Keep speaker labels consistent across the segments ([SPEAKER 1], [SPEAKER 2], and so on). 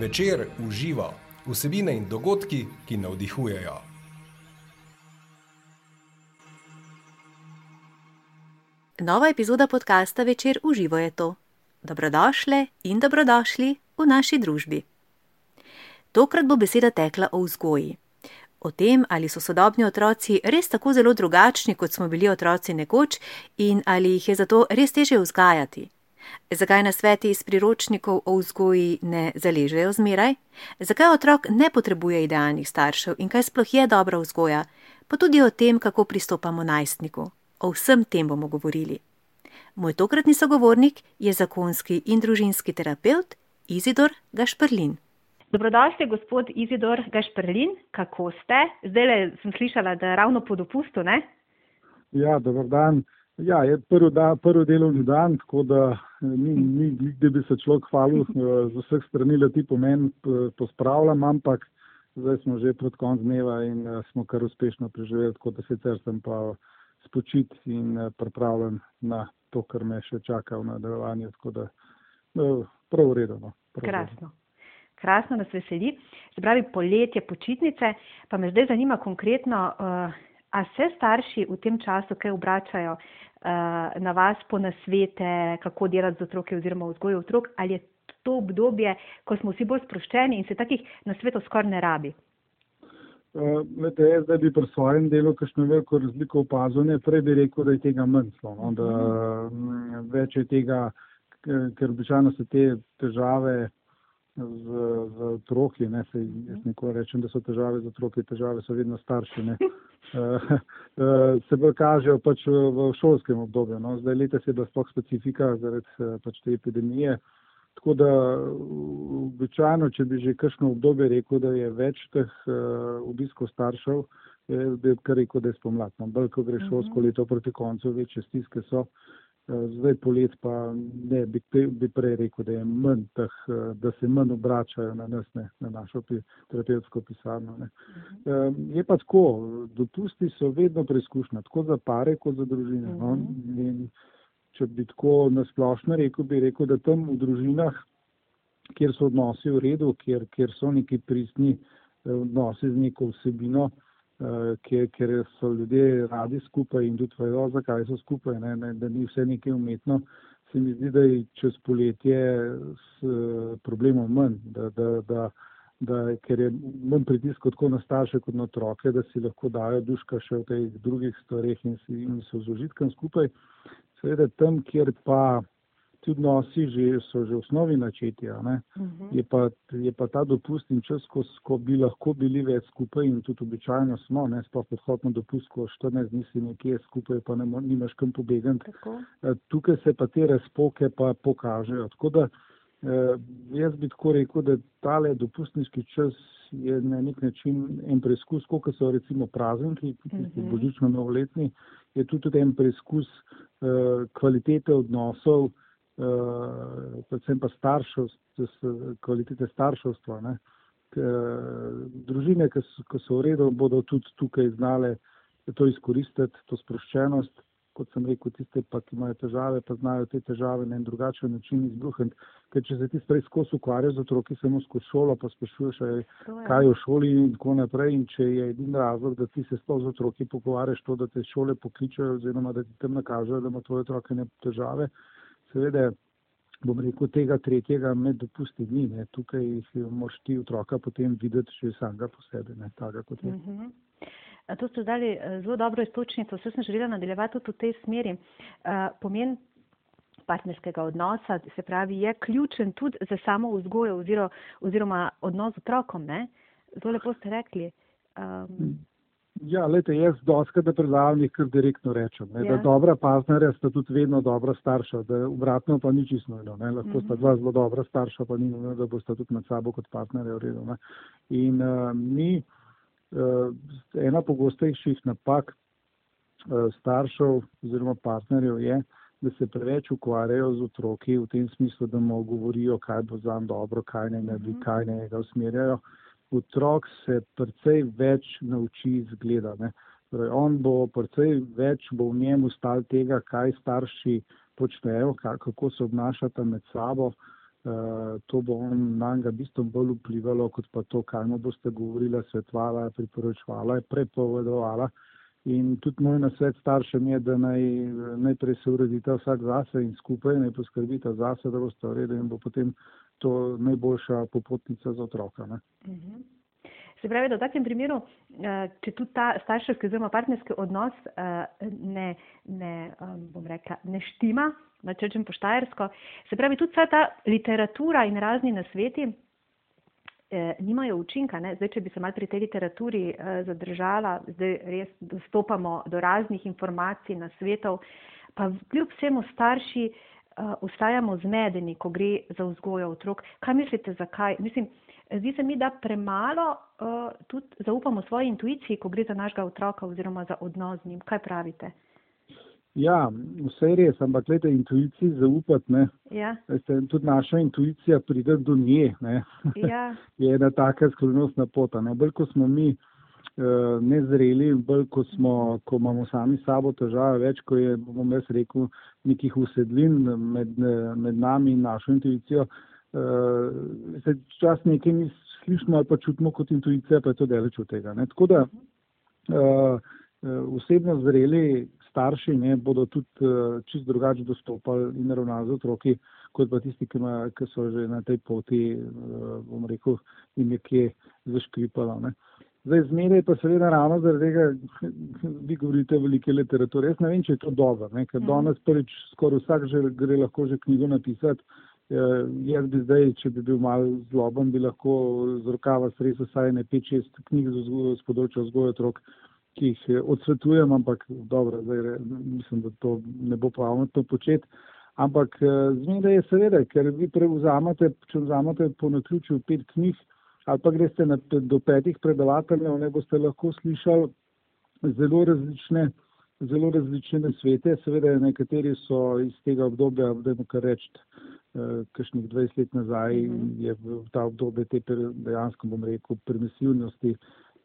[SPEAKER 1] Večer uživa vsebine in dogodki, ki navdihujejo.
[SPEAKER 2] Nova epizoda podcasta Večer uživo je to. Dobrodošle in dobrodošli v naši družbi. Tokrat bo beseda tekla o vzgoji. O tem, ali so sodobni otroci res tako zelo drugačni, kot smo bili otroci nekoč, in ali jih je zato res teže vzgajati. Zakaj na sveti iz priročnikov o vzgoji ne zaležejo zmeraj? Zakaj otrok ne potrebuje idealnih staršev in kaj sploh je dobra vzgoja? Pa tudi o tem, kako pristopamo najstniku. O vsem tem bomo govorili. Moj tokratni sogovornik je zakonski in družinski terapeut Izidor Gašprlin.
[SPEAKER 3] Dobrodošli, gospod Izidor Gašprlin, kako ste? Zdaj sem slišala, da je ravno po dopustu, ne?
[SPEAKER 4] Ja, dober dan. Ja, je prvi, da, prvi delovni dan, tako da ni, ni, ni bi se človek hvalil z vseh strani, da ti pomen pospravljam, ampak zdaj smo že pred konc dneva in smo kar uspešno preživeli, tako da sicer sem pa spočit in pripravljen na to, kar me še čaka v nadaljevanju, tako da prav v redu. No,
[SPEAKER 3] Krasno. Krasno nas veseli. Se pravi, poletje, počitnice, pa me zdaj zanima konkretno, uh, a se starši v tem času kaj obračajo uh, na vas po nasvete, kako delati z otroki oziroma vzgojo otrok, ali je to obdobje, ko smo vsi bolj sproščeni in se takih nasvetov skoraj ne rabi?
[SPEAKER 4] Uh, jaz zdaj bi pri svojem delu kakšno veliko razliko opazil, ne, prej bi rekel, da je tega manj, no, da uh, več je tega, ker običajno se te težave z, z otroki, ne, se, jaz nikoli rečem, da so težave z otroki, težave so vedno starši, ne, uh, uh, se bolj kažejo pač v, šolskem obdobju, no, zdaj leta se je bila sploh specifika zaradi pač te epidemije, tako da običajno, če bi že kakšno obdobje rekel, da je več teh uh, obiskov staršev, je, bi kar rekel, da je spomladno, bolj ko gre šolsko leto proti koncu, večje stiske so. Zdaj polet pa ne, bi, bi prej rekel, da manj teh, da se manj obračajo na nas, ne, na našo terapevtsko pisarno. Ne. Je pa tako, dopusti so vedno preizkušnja, tako za pare, kot za družine. No. In če bi tako nasplošno rekel, bi rekel, da tam v družinah, kjer so odnosi v redu, kjer, kjer so neki pristni odnosi z neko vsebino, ker, ker so ljudje radi skupaj in tudi vedo, zakaj so skupaj, ne, ne, da ni vse nekaj umetno, se mi zdi, da je čez poletje s problemom manj, da, da, da, da, ker je manj pritisk tako na starše kot na otroke, da si lahko dajo duška še v teh drugih stvareh in, si, in so z užitkom skupaj. Seveda tam, kjer pa ti odnosi že, so že v osnovi načeti. Uh -huh. je, pa, je pa ta dopust in čas, ko, ko bi lahko bili več skupaj in tudi običajno smo, ne sploh podhodno dopust, ko 14 dni si nekje skupaj, pa ne nimaš kam pobegati. Tukaj se pa te razpoke pa pokažejo. Tako da eh, jaz bi tako rekel, da tale dopustniški čas je na nek način en preizkus, kot so recimo prazniki, tisti uh -huh. božično novoletni, je tudi en preizkus eh, kvalitete odnosov, uh, predvsem pa staršev, kvalitete starševstva. Ne. Družine, ki so, ki so v redu, bodo tudi tukaj znale to izkoristiti, to sproščenost. Kot sem rekel, tiste, pa, ki imajo težave, pa znajo te težave na en drugačen način izbruhniti. Ker če se ti prej skozi ukvarjajo z otroki, samo skozi šolo, pa sprašuješ, kaj je v šoli in tako naprej. In če je edini razlog, da ti se sploh z otroki pogovarjaš, to, da te šole pokličajo, oziroma da ti tam nakažejo, da ima tvoje otroke ne težave, seveda, bom rekel, tega tretjega med dopusti ni. Ne. Tukaj moraš ti otroka potem videti že samega po sebi, ne taga kot je. Uh -huh.
[SPEAKER 3] To ste dali zelo dobro istočnico, vse sem želela nadaljevati tudi v tej smeri. Uh, pomen partnerskega odnosa, se pravi, je ključen tudi za samo vzgojo oziroma, oziroma odnos z otrokom, ne? Zelo lepo ste rekli. Um,
[SPEAKER 4] Ja, lejte, jaz doskrat da predavam jih kar direktno rečem, ne, ja. da dobra partnerja sta tudi vedno dobra starša, da obratno pa ni čisto nujno, ne, lahko mm -hmm. sta dva zelo dobra starša, pa ni nujno, da bosta tudi med sabo kot partnerja v redu. Ne. In uh, mi, uh, ena pogostejših napak uh, staršev oziroma partnerjev je, da se preveč ukvarjajo z otroki v tem smislu, da mu govorijo, kaj bo za njim dobro, kaj ne mm -hmm. kaj ne ga usmerjajo otrok se precej več nauči izgleda. Torej, on bo precej več bo v njemu stal tega, kaj starši počnejo, kako se obnašata med sabo. to bo on na njega bistvo bolj vplivalo, kot pa to, kaj mu boste govorila, svetovala, priporočevala, prepovedovala. In tudi moj nasvet staršem je, da naj najprej se uredite vsak zase in skupaj naj poskrbite zase, da boste v redu in bo potem to najboljša popotnica za otroka. Ne?
[SPEAKER 3] Mhm. Se pravi, da v takem primeru, če tudi ta starševski oziroma partnerski odnos ne, ne, bom rekla, ne štima, da čečem po štajersko, se pravi, tudi vsa ta literatura in razni nasveti eh, nimajo učinka. Ne? Zdaj, če bi se mal pri tej literaturi eh, zadržala, zdaj res dostopamo do raznih informacij, nasvetov, pa kljub vsemu starši eh, ostajamo zmedeni, ko gre za vzgojo otrok. Kaj mislite, zakaj? Mislim, zdi se mi, da premalo uh, tudi zaupamo svoji intuiciji, ko gre za našega otroka oziroma za odnos z njim. Kaj pravite?
[SPEAKER 4] Ja, vse je res, ampak gledajte, intuiciji zaupati, ne.
[SPEAKER 3] Ja.
[SPEAKER 4] Veste, tudi naša intuicija pride do nje, ne.
[SPEAKER 3] Ja.
[SPEAKER 4] je ena taka skrivnostna pota, ne. Bolj, ko smo mi nezreli, bolj, ko smo, ko imamo sami sabo težave, več, ko je, bom jaz rekel, nekih usedlin med, med nami in našo intuicijo, uh, se čas nekaj mi slišimo ali pa čutimo kot intuicija, pa je to deleč od tega, ne. Tako da, uh, osebno zreli starši ne, bodo tudi uh, čist drugače dostopali in ravnali z otroki, kot pa tisti, ki, ima, ki so že na tej poti, uh, bom rekel, in nekje zaškripalo. Ne. Zdaj, zmeraj pa seveda ravno zaradi tega, vi govorite velike literature. Jaz ne vem, če je to dobro, ne, ker mm. danes prvič skoraj vsak že gre lahko že knjigo napisati. Uh, jaz bi zdaj, če bi bil mal zloben, bi lahko z rokava stresel vsaj ne 5-6 knjig z področja vzgoja otrok ki jih eh, odsvetujem, ampak dobro, zdaj mislim, da to ne bo pametno početi. Ampak eh, zmeraj je seveda, ker vi prevzamete, če vzamete po naključju pet knjig ali pa greste na, do petih predavateljev, ne boste lahko slišali zelo različne, zelo različne nasvete. Seveda nekateri so iz tega obdobja, da mu kar reči, eh, kakšnih 20 let nazaj mm -hmm. je v ta obdobje te dejansko, bom rekel, permisivnosti.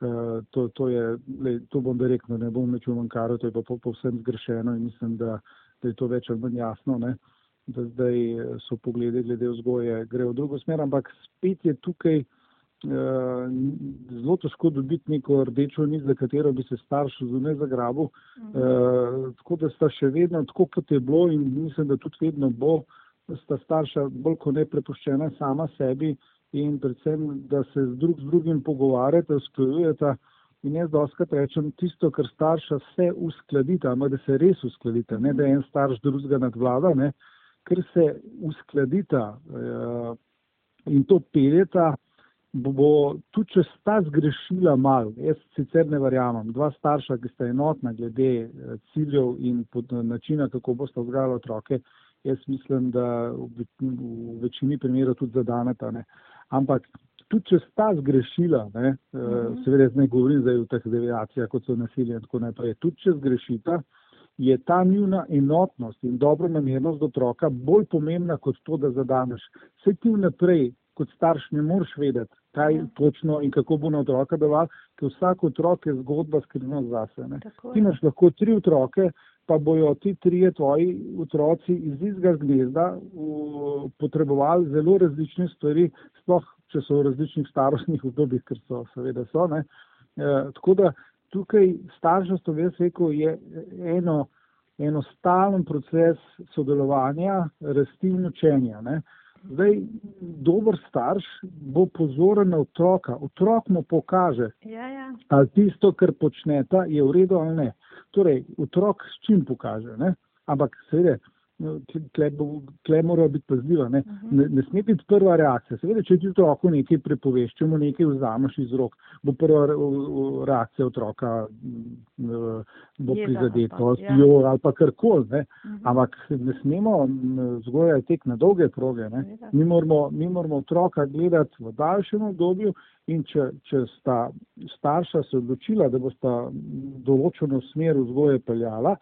[SPEAKER 4] Eh, to, to, je, le, to bom direktno, ne bom nečel manjkaro, to je pa povsem zgrešeno in mislim, da, da je to več ali manj jasno, ne? da zdaj eh, so poglede glede vzgoje gre v drugo smer, ampak spet je tukaj uh, zelo težko dobiti neko rdečo nit, za katero bi se starš zunaj zagrabil, uh, tako da sta še vedno tako, kot je bilo in mislim, da tudi vedno bo, sta starša bolj kot ne prepuščena sama sebi, in predvsem, da se drug z drugim pogovarjate, usklajujete. In jaz doskrat rečem tisto, kar starša se uskladita, ampak da se res uskladita, ne da en starš drugega nadvlada, ne, ker se uskladita uh, in to peljeta, bo, tudi če sta zgrešila mal, jaz sicer ne verjamem, dva starša, ki sta enotna glede uh, ciljev in uh, načina, kako boste vzgajali otroke, jaz mislim, da v, v večini primerov tudi zadaneta. Ne. Ampak tudi če sta zgrešila, ne, eh, -huh. Mhm. seveda ne govorim zdaj o teh deviacijah, kot so nasilje in tako naprej, tudi če zgrešita, je ta njuna enotnost in dobro namernost do otroka bolj pomembna kot to, da zadaneš. Vse ti vnaprej, kot starš, ne moreš vedeti, kaj ja. točno in kako bo na otroka deloval, ker vsak otrok je zgodba skrivno zase. Ti imaš lahko tri otroke, pa bojo ti trije tvoji otroci iz istega gnezda potrebovali zelo različne stvari, sploh če so v različnih starostnih obdobjih, ker so seveda so. Ne. E, tako da tukaj starševstvo, jaz rekel, je eno, eno stalen proces sodelovanja, rasti in učenja. Ne. Zdaj, dober starš bo pozoren na otroka, otrok mu pokaže,
[SPEAKER 3] ja, ja.
[SPEAKER 4] ali tisto, kar počneta, je v redu ali ne. Torej, otrok s čim pokaže, ne? ampak seveda No, tle mora biti pazljiva. Ne? Mhm. Ne, ne sme biti prva reakcija. Seveda, če ti otroku nekaj prepoveš, če mu nekaj vzameš iz rok, bo prva reakcija otroka bo prizadeto, ja. ali pa karkoli. Ne? Mhm. Ampak ne smemo zgojati tek na dolge proge. Mi moramo, mi moramo otroka gledati v daljšem obdobju in če, če sta starša se odločila, da bosta določeno smer vzgoje peljala,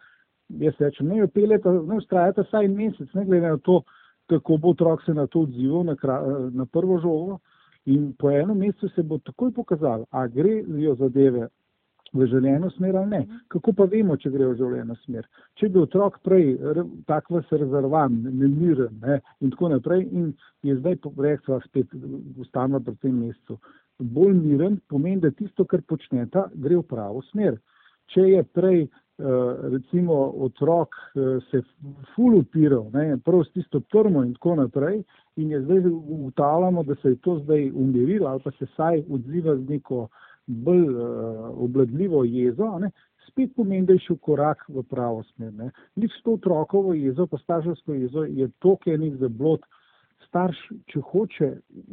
[SPEAKER 4] jaz rečem, ne upeljete, ne ustrajate vsaj mesec, ne glede na to, kako bo otrok se na to odzival, na, na prvo žogo. In po enem mesecu se bo takoj pokazalo, a gre jo zadeve v željeno smer ali ne. Kako pa vemo, če gre v željeno smer? Če bi otrok prej tak vas rezervan, nemiren ne, in tako naprej in je zdaj rekla spet ustavno pri tem mesecu, bolj miren pomeni, da tisto, kar počneta, gre v pravo smer. Če je prej recimo otrok se ful upiral, ne, prav s tisto prmo in tako naprej in je zdaj ugotavljamo, da se je to zdaj umirilo ali pa se saj odziva z neko uh, bolj uh, obladljivo jezo, ne, spet pomeni, da je šel korak v pravo smer. Nik s to otrokovo jezo, pa starševsko jezo, je toliko enih zablod. Starš, če hoče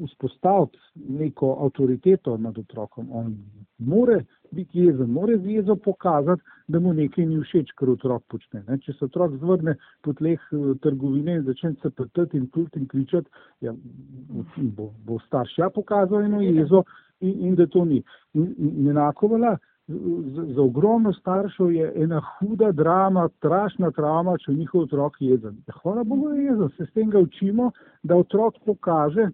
[SPEAKER 4] vzpostaviti neko avtoriteto nad otrokom, on more biti jezen, more z jezo pokazati, da mu nekaj ni všeč, kar otrok počne. Ne? Če se otrok zvrne po tleh eh, trgovine in začne se petati in kult in kričati, ja, bo, bo starš ja pokazal eno jezo, in, in da to ni. In, in enako velja, za, ogromno staršev je ena huda drama, strašna drama, če njihov otrok jezen. Ja, hvala Bogu je jezen, se s tem ga učimo, da otrok pokaže,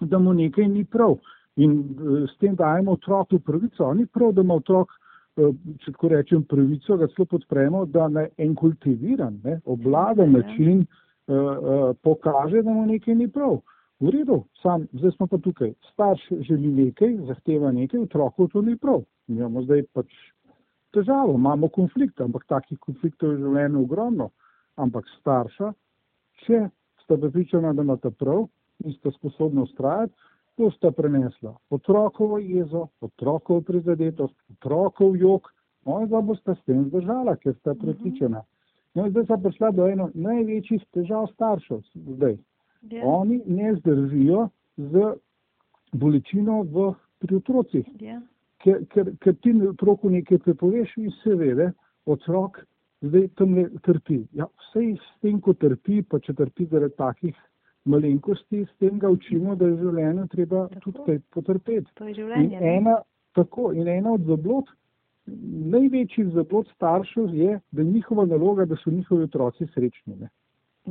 [SPEAKER 4] da mu nekaj ni prav. In uh, s tem dajemo otroku pravico. Ni prav, da ima otrok, uh, če tako rečem, pravico, ga celo podpremo, da na en kultiviran, ne, obladen način uh, uh, pokaže, da mu nekaj ni prav. V redu, sam, zdaj smo pa tukaj. Starš želi nekaj, zahteva nekaj, otroku to ni prav. Imamo zdaj pač težavo, imamo konflikt, ampak takih konfliktov je v življenju ogromno. Ampak starša, če sta prepričana, da imata prav in sta sposobna ustrajati, to sta prenesla. Otrokovo jezo, otrokovo prizadetost, otrokov jok, oni pa boste s tem zdržala, ker sta prepričana. No, zdaj sta prišla do eno največjih težav staršev zdaj. Yeah. Ja. Oni ne zdržijo z bolečino v, pri otrocih. Yeah. Ker, ker, ker ti otroku nekaj prepoveš in seveda otrok zdaj tam ne trpi. Ja, vse s tem, ko trpi, pa če trpi zaradi takih malenkosti, s tem ga učimo, da je življenje treba tako. tudi kaj potrpeti.
[SPEAKER 3] To je življenje.
[SPEAKER 4] In ena, tako, in ena od zablod, največjih zablod staršev je, da je njihova naloga, da so njihovi otroci srečni. Ne?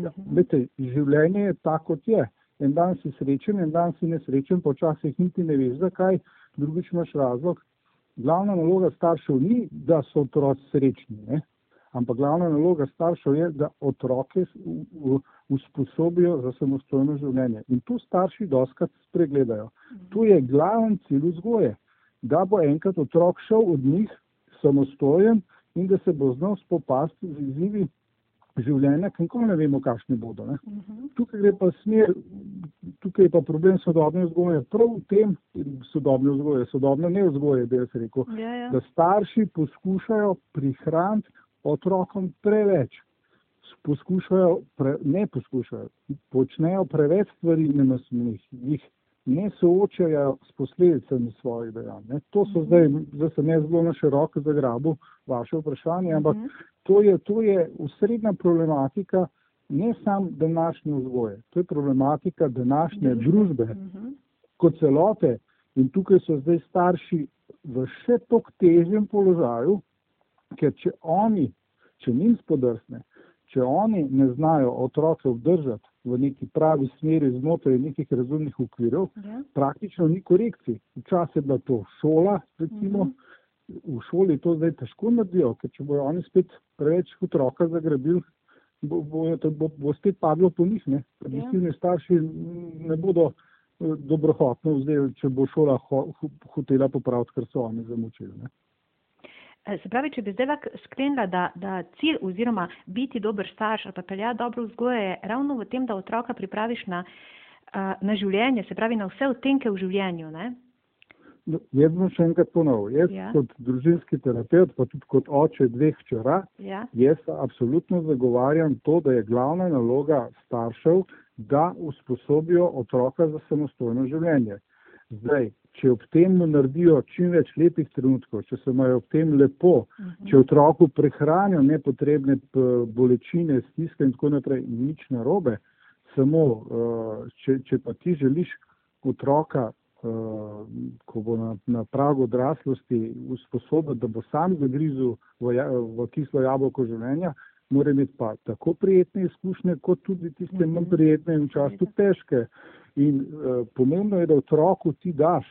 [SPEAKER 4] Ja, lete, življenje je tako, kot je. En dan si srečen, en dan si nesrečen, počasih niti ne veš, zakaj, drugič imaš razlog. Glavna naloga staršev ni, da so otroci srečni, ne? ampak glavna naloga staršev je, da otroke usposobijo za samostojno življenje. In tu starši doskrat spregledajo. Tu je glaven cilj vzgoje, da bo enkrat otrok šel od njih samostojen in da se bo znal spopasti z izzivi življenja, ki nikoli ne vemo, kakšni bodo. Uh mhm. -huh. Tukaj gre pa smer, tukaj je pa problem sodobne vzgoje. Prav v tem sodobne vzgoje, sodobne ne vzgoje, bi jaz rekel,
[SPEAKER 3] ja, ja.
[SPEAKER 4] da starši poskušajo prihraniti otrokom preveč. Poskušajo, pre, ne poskušajo, počnejo preveč stvari nenosmenih, jih ne soočajo s posledicami svojih dejanj. To so mhm. zdaj, zdaj se ne zelo na široko zagrabu vaše vprašanje, ampak uh -huh. to, je, to je usrednja problematika ne sam današnje vzgoje, to je problematika današnje Družbe. družbe uh mhm. -huh. kot celote in tukaj so zdaj starši v še tok težjem položaju, ker če oni, če njim spodrsne, če oni ne znajo otroke obdržati v neki pravi smeri znotraj nekih razumnih okvirov, ja. praktično ni korekcij. Včasih je bila to šola, recimo, uh mhm. -huh. v šoli to zdaj težko naredijo, ker če bojo oni spet preveč otroka zagrabili, bo, bo, bo, bo spet padlo po njih. Predvsem ja. starši ne bodo eh, dobrohotno vzeli, če bo šola ho, hotela popraviti, kar so oni zamučili. Ne?
[SPEAKER 3] Eh, se pravi, če bi zdaj lahko sklenila, da, da cilj oziroma biti dober starš ali pa peljati dobro vzgoje je ravno v tem, da otroka pripraviš na, eh, na življenje, se pravi na vse odtenke v življenju. Ne?
[SPEAKER 4] No, jaz bom še enkrat ponovil. Jaz ja. kot družinski terapeut, pa tudi kot oče dveh čera, ja. jaz absolutno zagovarjam to, da je glavna naloga staršev, da usposobijo otroka za samostojno življenje. Zdaj, če ob tem naredijo čim več lepih trenutkov, če se imajo ob tem lepo, uh mhm. -huh. če otroku prehranijo nepotrebne bolečine, stiske in tako naprej, nič narobe, samo uh, če, če pa ti želiš otroka, uh, ko bo na, na pragu odraslosti usposoben, da bo sam zagrizel v, ja, v kislo jabolko življenja, mora imeti pa tako prijetne izkušnje, kot tudi tiste manj mhm. prijetne in včasih težke. In uh, pomembno je, da otroku ti daš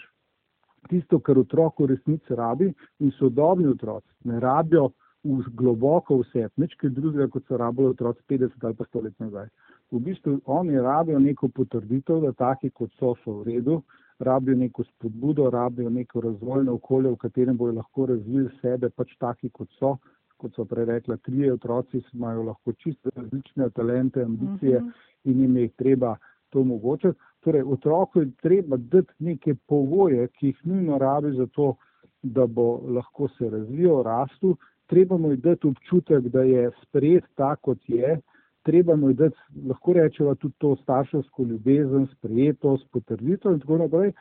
[SPEAKER 4] tisto, kar otrok v resnici rabi in sodobni otroci ne rabijo v globoko vse, nič kaj drugega, kot so rabili otroci 50 ali pa 100 let nazaj. V bistvu oni rabijo neko potrditev, da taki, kot so, so v redu, rabijo neko spodbudo, rabijo neko razvojno okolje, v katerem bojo lahko razvili sebe, pač taki, kot so. Kot so prej rekla, trije otroci imajo lahko čisto različne talente, ambicije uh -huh. in jim je treba to omogočiti. Torej, otroku je treba dati neke pogoje, ki jih nujno rabi za to, da bo lahko se razvijal, rastel. Treba mu je dati občutek, da je sprejet tak, kot je. Treba mu je dati, lahko rečemo, tudi to starševsko ljubezen, sprejetost, potrditev in tako naprej.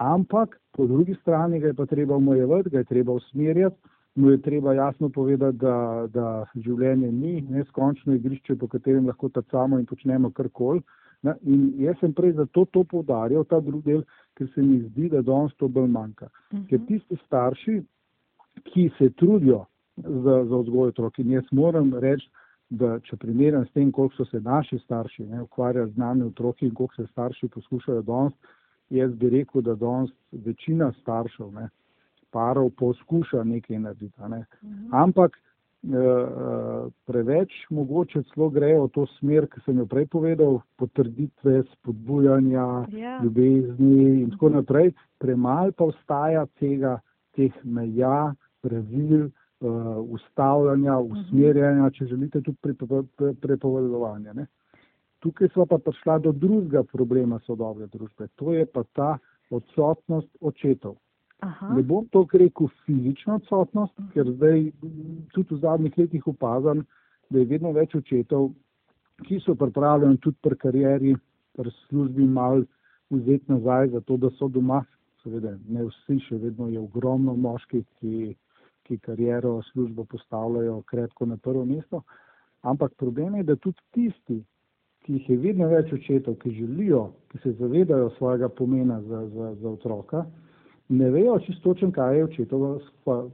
[SPEAKER 4] Ampak po drugi strani ga je pa treba omejevati, ga je treba usmerjati, mu je treba jasno povedati, da, da življenje ni neskončno igrišče, po katerem lahko tacamo in počnemo karkoli. Na, in jaz sem prej zato to povdarjal, ta drugi del, ker se mi zdi, da danes to bolj manjka. Uh -huh. Ker tisti starši, ki se trudijo za, za vzgoj otrok, in jaz moram reči, da če primerjam s tem, koliko so se naši starši ne, ukvarjali z nami otroki in koliko se starši poskušajo danes, jaz bi rekel, da danes večina staršev, ne, parov poskuša nekaj narediti. Ne. Uh -huh. Ampak preveč mogoče celo grejo v to smer, ki sem jo prej povedal, potrditve, spodbujanja. Ja. ljubezni in tako naprej. Premal pa ostaja tega, teh meja, pravil, uh, ustavljanja, mhm. usmerjanja, če želite tudi prepovedovanja. Ne. Tukaj smo pa prišla do drugega problema sodobne družbe, to je pa ta odsotnost očetov. Aha. Ne bom to rekel fizično odsotnost, uh -huh. ker zdaj tudi v zadnjih letih opazam, da je vedno več očetov, ki so pripravljeni tudi pri karieri, pri službi mal vzeti nazaj, zato da so doma. Seveda, ne vsi, še vedno je ogromno moških, ki, ki kariero, službo postavljajo krepko na prvo mesto. Ampak problem je, da tudi tisti, ki jih je vedno več očetov, ki želijo, ki se zavedajo svojega pomena za, za, za otroka, ne vejo čisto točno, kaj je očetova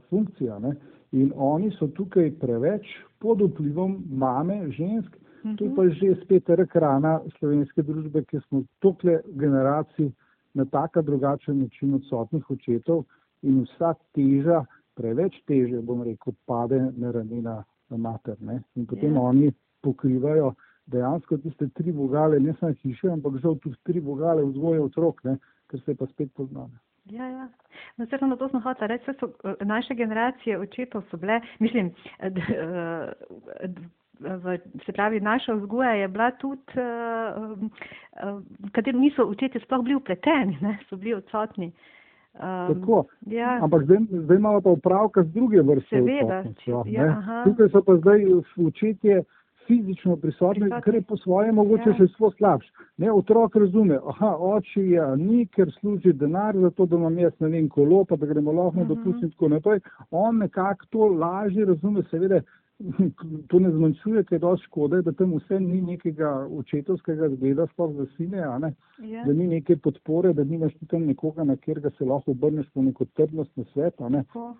[SPEAKER 4] funkcija. Ne? In oni so tukaj preveč pod vplivom mame, žensk, uh -huh. to je pa že spet rekrana slovenske družbe, ki smo tokle generacij na taka drugačen način odsotnih očetov in vsa teža, preveč teže, bom rekel, pade na ramena na mater. Ne? In potem yeah. Ja. oni pokrivajo dejansko tiste tri vogale, ne samo hiše, ampak žal tudi tri vogale vzgoje otrok, ne? ker se pa spet poznajo.
[SPEAKER 3] Ja, ja. No, se na to smo hoteli reči, so eh, naše generacije očetov so bile, mislim, d, d, d, v, se pravi, naša vzgoja je bila tudi, v katerem niso očetje sploh bili upleteni, ne, so bili odsotni.
[SPEAKER 4] Um, Tako, ja. ampak zdaj, zdaj imamo pa upravka z druge vrste.
[SPEAKER 3] Seveda, ja,
[SPEAKER 4] tukaj so pa zdaj očetje fizično prisotni, kar je po svoje mogoče ja. še svoj slabš. Ne, otrok razume, aha, oči je ni, ker služi denar za to, da imam jaz ne vem kolo, pa da gremo lahko uh -huh. dopustiti in tako naprej. On nekako to lažje razume, seveda to ne zmanjšuje, ker je dosti škode, da tam vse ni nekega očetovskega zgleda, sploh za sine, ja. da ni neke podpore, da nimaš tam nekoga, na kjer ga se lahko obrneš po neko trdnost na svet,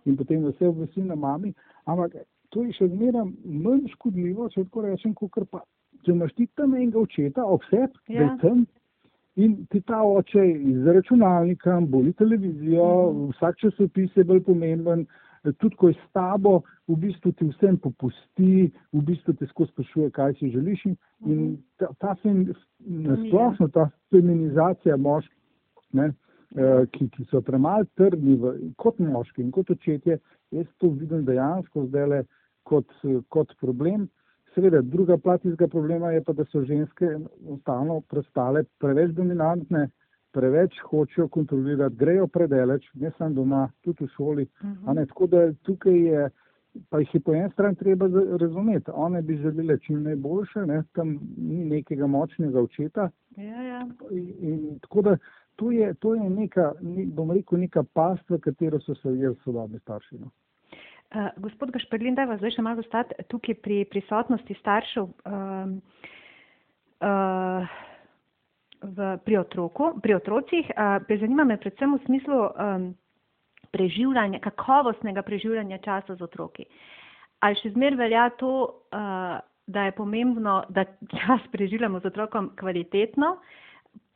[SPEAKER 4] in potem vse obvesi na mami. Ampak to je še zmeraj manj škodljivo, če tako rečem, kot pa, če imaš ti tam enega očeta, obseb, ja. da je tam in ti ta oče iz računalnika, boli televizijo, mm. vsak časopis je bolj pomemben, tudi ko je s tabo, v bistvu ti vsem popusti, v bistvu te skozi sprašuje, kaj si želiš in, in ta, ta fem, nasplošno ta feminizacija moških, ne, eh, ki, ki so premalo trdni v, kot moški in kot očetje, jaz to vidim dejansko zdaj le kot, kot problem. Seveda, druga plat tega problema je pa, da so ženske enostavno prestale preveč dominantne, preveč hočejo kontrolirati, grejo predeleč, ne samo doma, tudi v šoli. Uh -huh. ne, tako da tukaj je, pa jih je po eni strani treba razumeti. One bi želele čim najboljše, ne, tam ni nekega močnega očeta.
[SPEAKER 3] Ja, ja.
[SPEAKER 4] In, in, tako da to je, to je neka, bom rekel, neka past, v katero so se jaz sodobni starši. No.
[SPEAKER 3] Uh, gospod Gašperlin, da vas zdaj še malo ostati tukaj pri prisotnosti staršev um, uh, v, pri, otroku, pri otrocih. Uh, zanima me predvsem v smislu um, preživljanja, kakovostnega preživljanja časa z otroki. Ali še zmer velja to, uh, da je pomembno, da čas preživljamo z otrokom kvalitetno,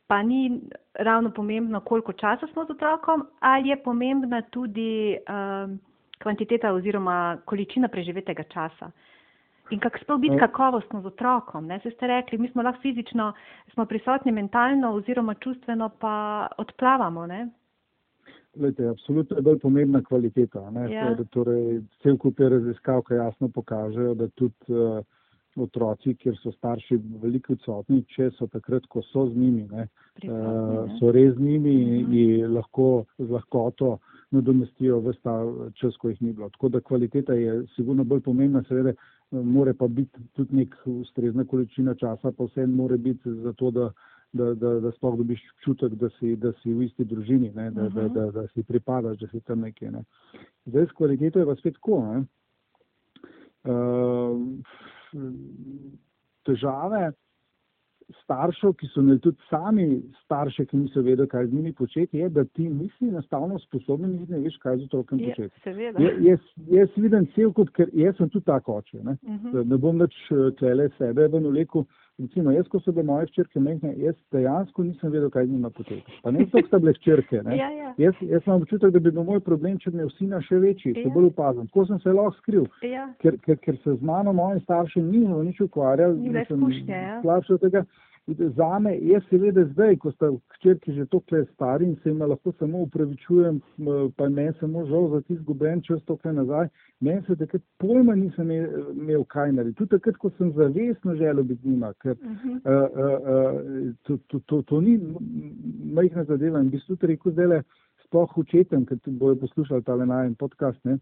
[SPEAKER 3] pa ni ravno pomembno, koliko časa smo z otrokom, ali je pomembna tudi um, kvantiteta oziroma količina preživetega časa. In kako sploh biti kakovostno z otrokom? Ne? Se ste rekli, mi smo lahko fizično, smo prisotni mentalno oziroma čustveno, pa odplavamo. Ne?
[SPEAKER 4] Lejte, absolutno je bolj pomembna kvaliteta.
[SPEAKER 3] Ja.
[SPEAKER 4] Torej, cel kup je raziskav, ki jasno pokažejo, da tudi uh, otroci, kjer so starši veliko odsotni, če so takrat, ko so z njimi, ne,
[SPEAKER 3] Prisotni,
[SPEAKER 4] uh,
[SPEAKER 3] ne.
[SPEAKER 4] so res z njimi
[SPEAKER 3] Mhm.
[SPEAKER 4] in lahko z lahkoto nadomestijo vse ta čas, ko jih ni bilo. Tako da kvaliteta je sigurno bolj pomembna, seveda more pa biti tudi nek ustrezna količina časa, pa vse more biti za to, da, da, da, da sploh dobiš občutek, da si, da si v isti družini, ne, da, da,
[SPEAKER 3] Mhm.
[SPEAKER 4] da, da si pripadaš, da si tam nekje. Ne. Zdaj s kvaliteto je pa spet tako. Ne. Uh, težave staršev, ki so imeli tudi sami starše, ki niso vedeli, kaj z njimi početi, je, da ti nisi enostavno sposoben in ne veš, kaj z otrokom početi.
[SPEAKER 3] seveda.
[SPEAKER 4] Je- Jaz, jaz vidim cel kup, ker jaz sem tudi tako oče. Ne,
[SPEAKER 3] Mhm.
[SPEAKER 4] ne bom več tlele sebe ven vlekel. Recimo, jaz, ko so bile moje ščerke mehne, jaz dejansko nisem vedel, kaj z njima poteka. Pa ne zato, ker sta bile ščerke. Ne.
[SPEAKER 3] Ja, ja.
[SPEAKER 4] Jaz, jaz imam občutek, da bi bil moj problem, če bi imel sina še večji, še
[SPEAKER 3] Ja.
[SPEAKER 4] bolj opazen. Tako sem se lahko skril
[SPEAKER 3] Ja.
[SPEAKER 4] ker, ker, ker se z mano moji starši niso nič ukvarjali.
[SPEAKER 3] Ni
[SPEAKER 4] nisem
[SPEAKER 3] izkušnje, ja.
[SPEAKER 4] slabši od tega. Za me je seveda zdaj, ko sta hčerki že toliko stari in se jim lahko samo upravičujem, m, pa meni samo žal za ti izgubljen čas toliko nazaj, meni se takrat pojma nisem imel, kaj narediti. Tudi takrat, ko sem zavestno želel biti njima, ker
[SPEAKER 3] Mhm.
[SPEAKER 4] uh, uh, uh, to, to, to, to ni majhna zadeva in bi se tudi rekel zdaj le sploh učetem, ker bojo poslušali tale najen podcast, ne,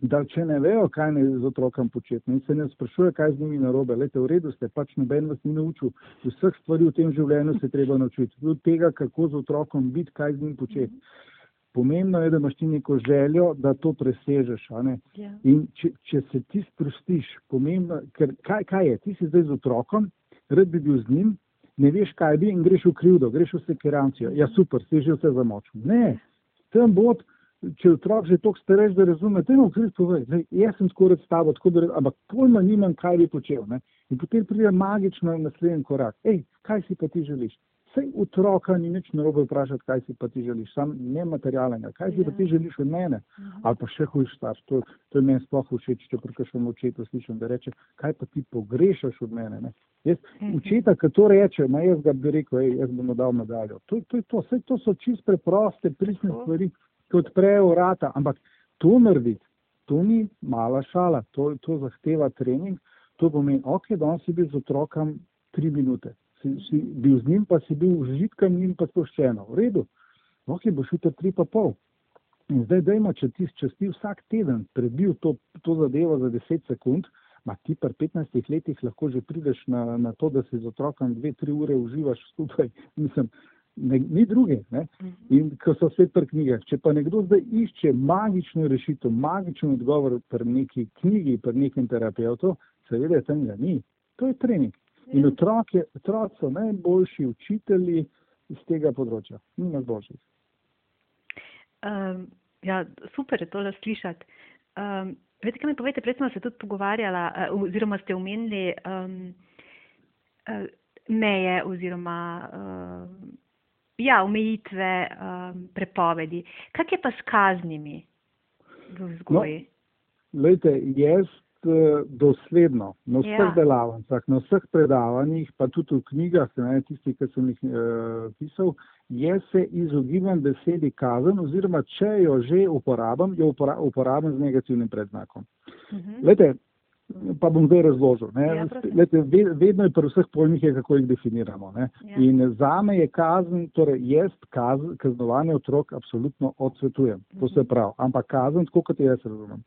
[SPEAKER 4] da če ne vejo, kaj naj z otrokom početi in se ne sprašuje, kaj z njimi narobe, lete, v redu ste, pač noben vas ni naučil, vseh stvari v tem življenju se treba naučiti, tudi tega, kako z otrokom biti, kaj z njim početi. Pomembno je, da imaš ti neko željo, da to presežeš. ne.
[SPEAKER 3] Ja.
[SPEAKER 4] In če, če se ti sprostiš, pomembno, ker kaj, kaj je, ti si zdaj z otrokom, rad bi bil z njim, ne veš, kaj bi in greš v krivdo, greš v sekerancijo. Ja, super, si že vse zamočil. Ne, tam bod, če otrok že toliko stareš, da razume, te mu kriv povej, zdaj, jaz sem skoraj s tabo, tako da, ampak pojma nimam, kaj bi počel. Ne? In potem pride magično naslednji korak. Ej, kaj si pa ti želiš? Sej otroka ni nič narobe vprašati, kaj si pa ti želiš, sam nematerialnega, kaj si pa
[SPEAKER 3] Ja.
[SPEAKER 4] ti želiš od mene. Ali pa še hujš starš, to, to je meni sploh všeč, če prekašem očetu slišim, da reče, kaj pa ti pogrešaš od mene. Ne? Jaz, učeta, ki to reče, ma jaz ga bi rekel, ej, jaz bom dal medaljo. To, to, je to, Saj to so čist preproste, pristne
[SPEAKER 3] Tako.
[SPEAKER 4] stvari, ki odprejo vrata, ampak to narediti, to ni mala šala, to, to zahteva trening, to pomeni, ok, danes si bil z otrokom tri minute, si, si bil z njim, pa si bil užitkan njim pa sproščeno, v redu, ok, boš jutri tri pa pol. In zdaj, dajmo, če ti, si vsak teden prebil to, to zadevo za 10 sekund, ma ti pri 15 letih lahko že prideš na, na to, da si z otrokom 2-3 ure uživaš skupaj. Mislim, ne, ni druge. Ne? In ko so spet pri knjigah. Če pa nekdo zdaj išče magično rešitev, magičen odgovor pri neki knjigi, pri nekem terapeutu, seveda tam ga ni. To je trening. In otroci otrok so najboljši učitelji iz tega področja. Ni najboljših.
[SPEAKER 3] Um, ja, super je tole slišati. Um, Veste, kaj mi povete, prej smo se tudi pogovarjala, uh, oziroma ste omenili um, uh, meje oziroma uh, ja, omejitve, um, prepovedi. Kak je pa s kaznimi v vzgoji?
[SPEAKER 4] Lejte, jaz eh, dosledno na vseh
[SPEAKER 3] Ja.
[SPEAKER 4] delavnicah, na vseh predavanjih, pa tudi v knjigah, ne, tisti, ki sem jih uh, pisal, jaz se izogibam besedi kazen oziroma če jo že uporabim, jo upora, uporabim z negativnim predznakom.
[SPEAKER 3] Mhm.
[SPEAKER 4] Lejte, pa bom zdaj razložil.
[SPEAKER 3] Ja,
[SPEAKER 4] ve- vedno je pri vseh pojmih, je, kako jih definiramo. Ne.
[SPEAKER 3] Ja.
[SPEAKER 4] In zame je kazen, torej jaz kazen, kaznovanje otrok absolutno odsvetujem. To se pravi. Ampak kazen, tako kot jaz razumem.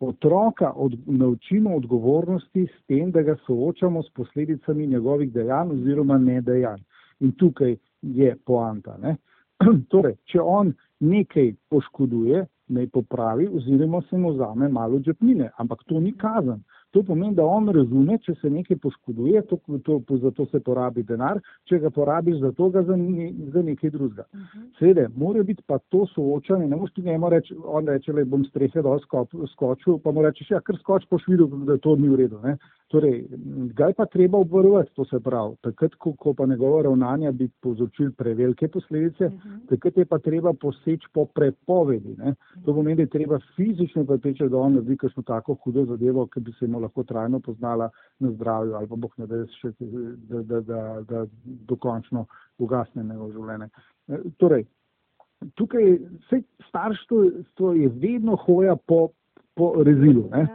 [SPEAKER 4] Otroka od, naučimo odgovornosti s tem, da ga soočamo s posledicami njegovih dejanj oziroma nedejanj. In tukaj je poanta. Ne? torej, če on nekaj poškoduje, naj popravi oziroma se mu vzame malo žepnine, ampak to ni kazen. To pomeni, da on razume, če se nekaj poškoduje, to, to, zato se porabi denar, če ga porabiš za to, ga za, ne, za nekaj drugega. Seveda, mora biti pa to soočanje, ne moreš ti njemu reči, on reče, le bom strehe dol skop, skočil, pa mu rečeš, ja, kar skoč, boš videl, da to ni v redu. Ne? Torej, ga je pa treba obvarovati, to se pravi, takrat, ko, ko pa njegova ravnanja bi povzročili prevelike posledice, uh -huh. takrat je pa treba poseči po prepovedi. Ne? To pomeni, da je treba fizično prepričati, da on naredi kakšno tako hudo zadevo, ki bi se mu lahko trajno poznala na zdravju ali pa boh ne da, še, da, da, da, da dokončno ugasne njegov življenje. E, torej, tukaj vse starštvo je vedno hoja po, po rezilu, ne?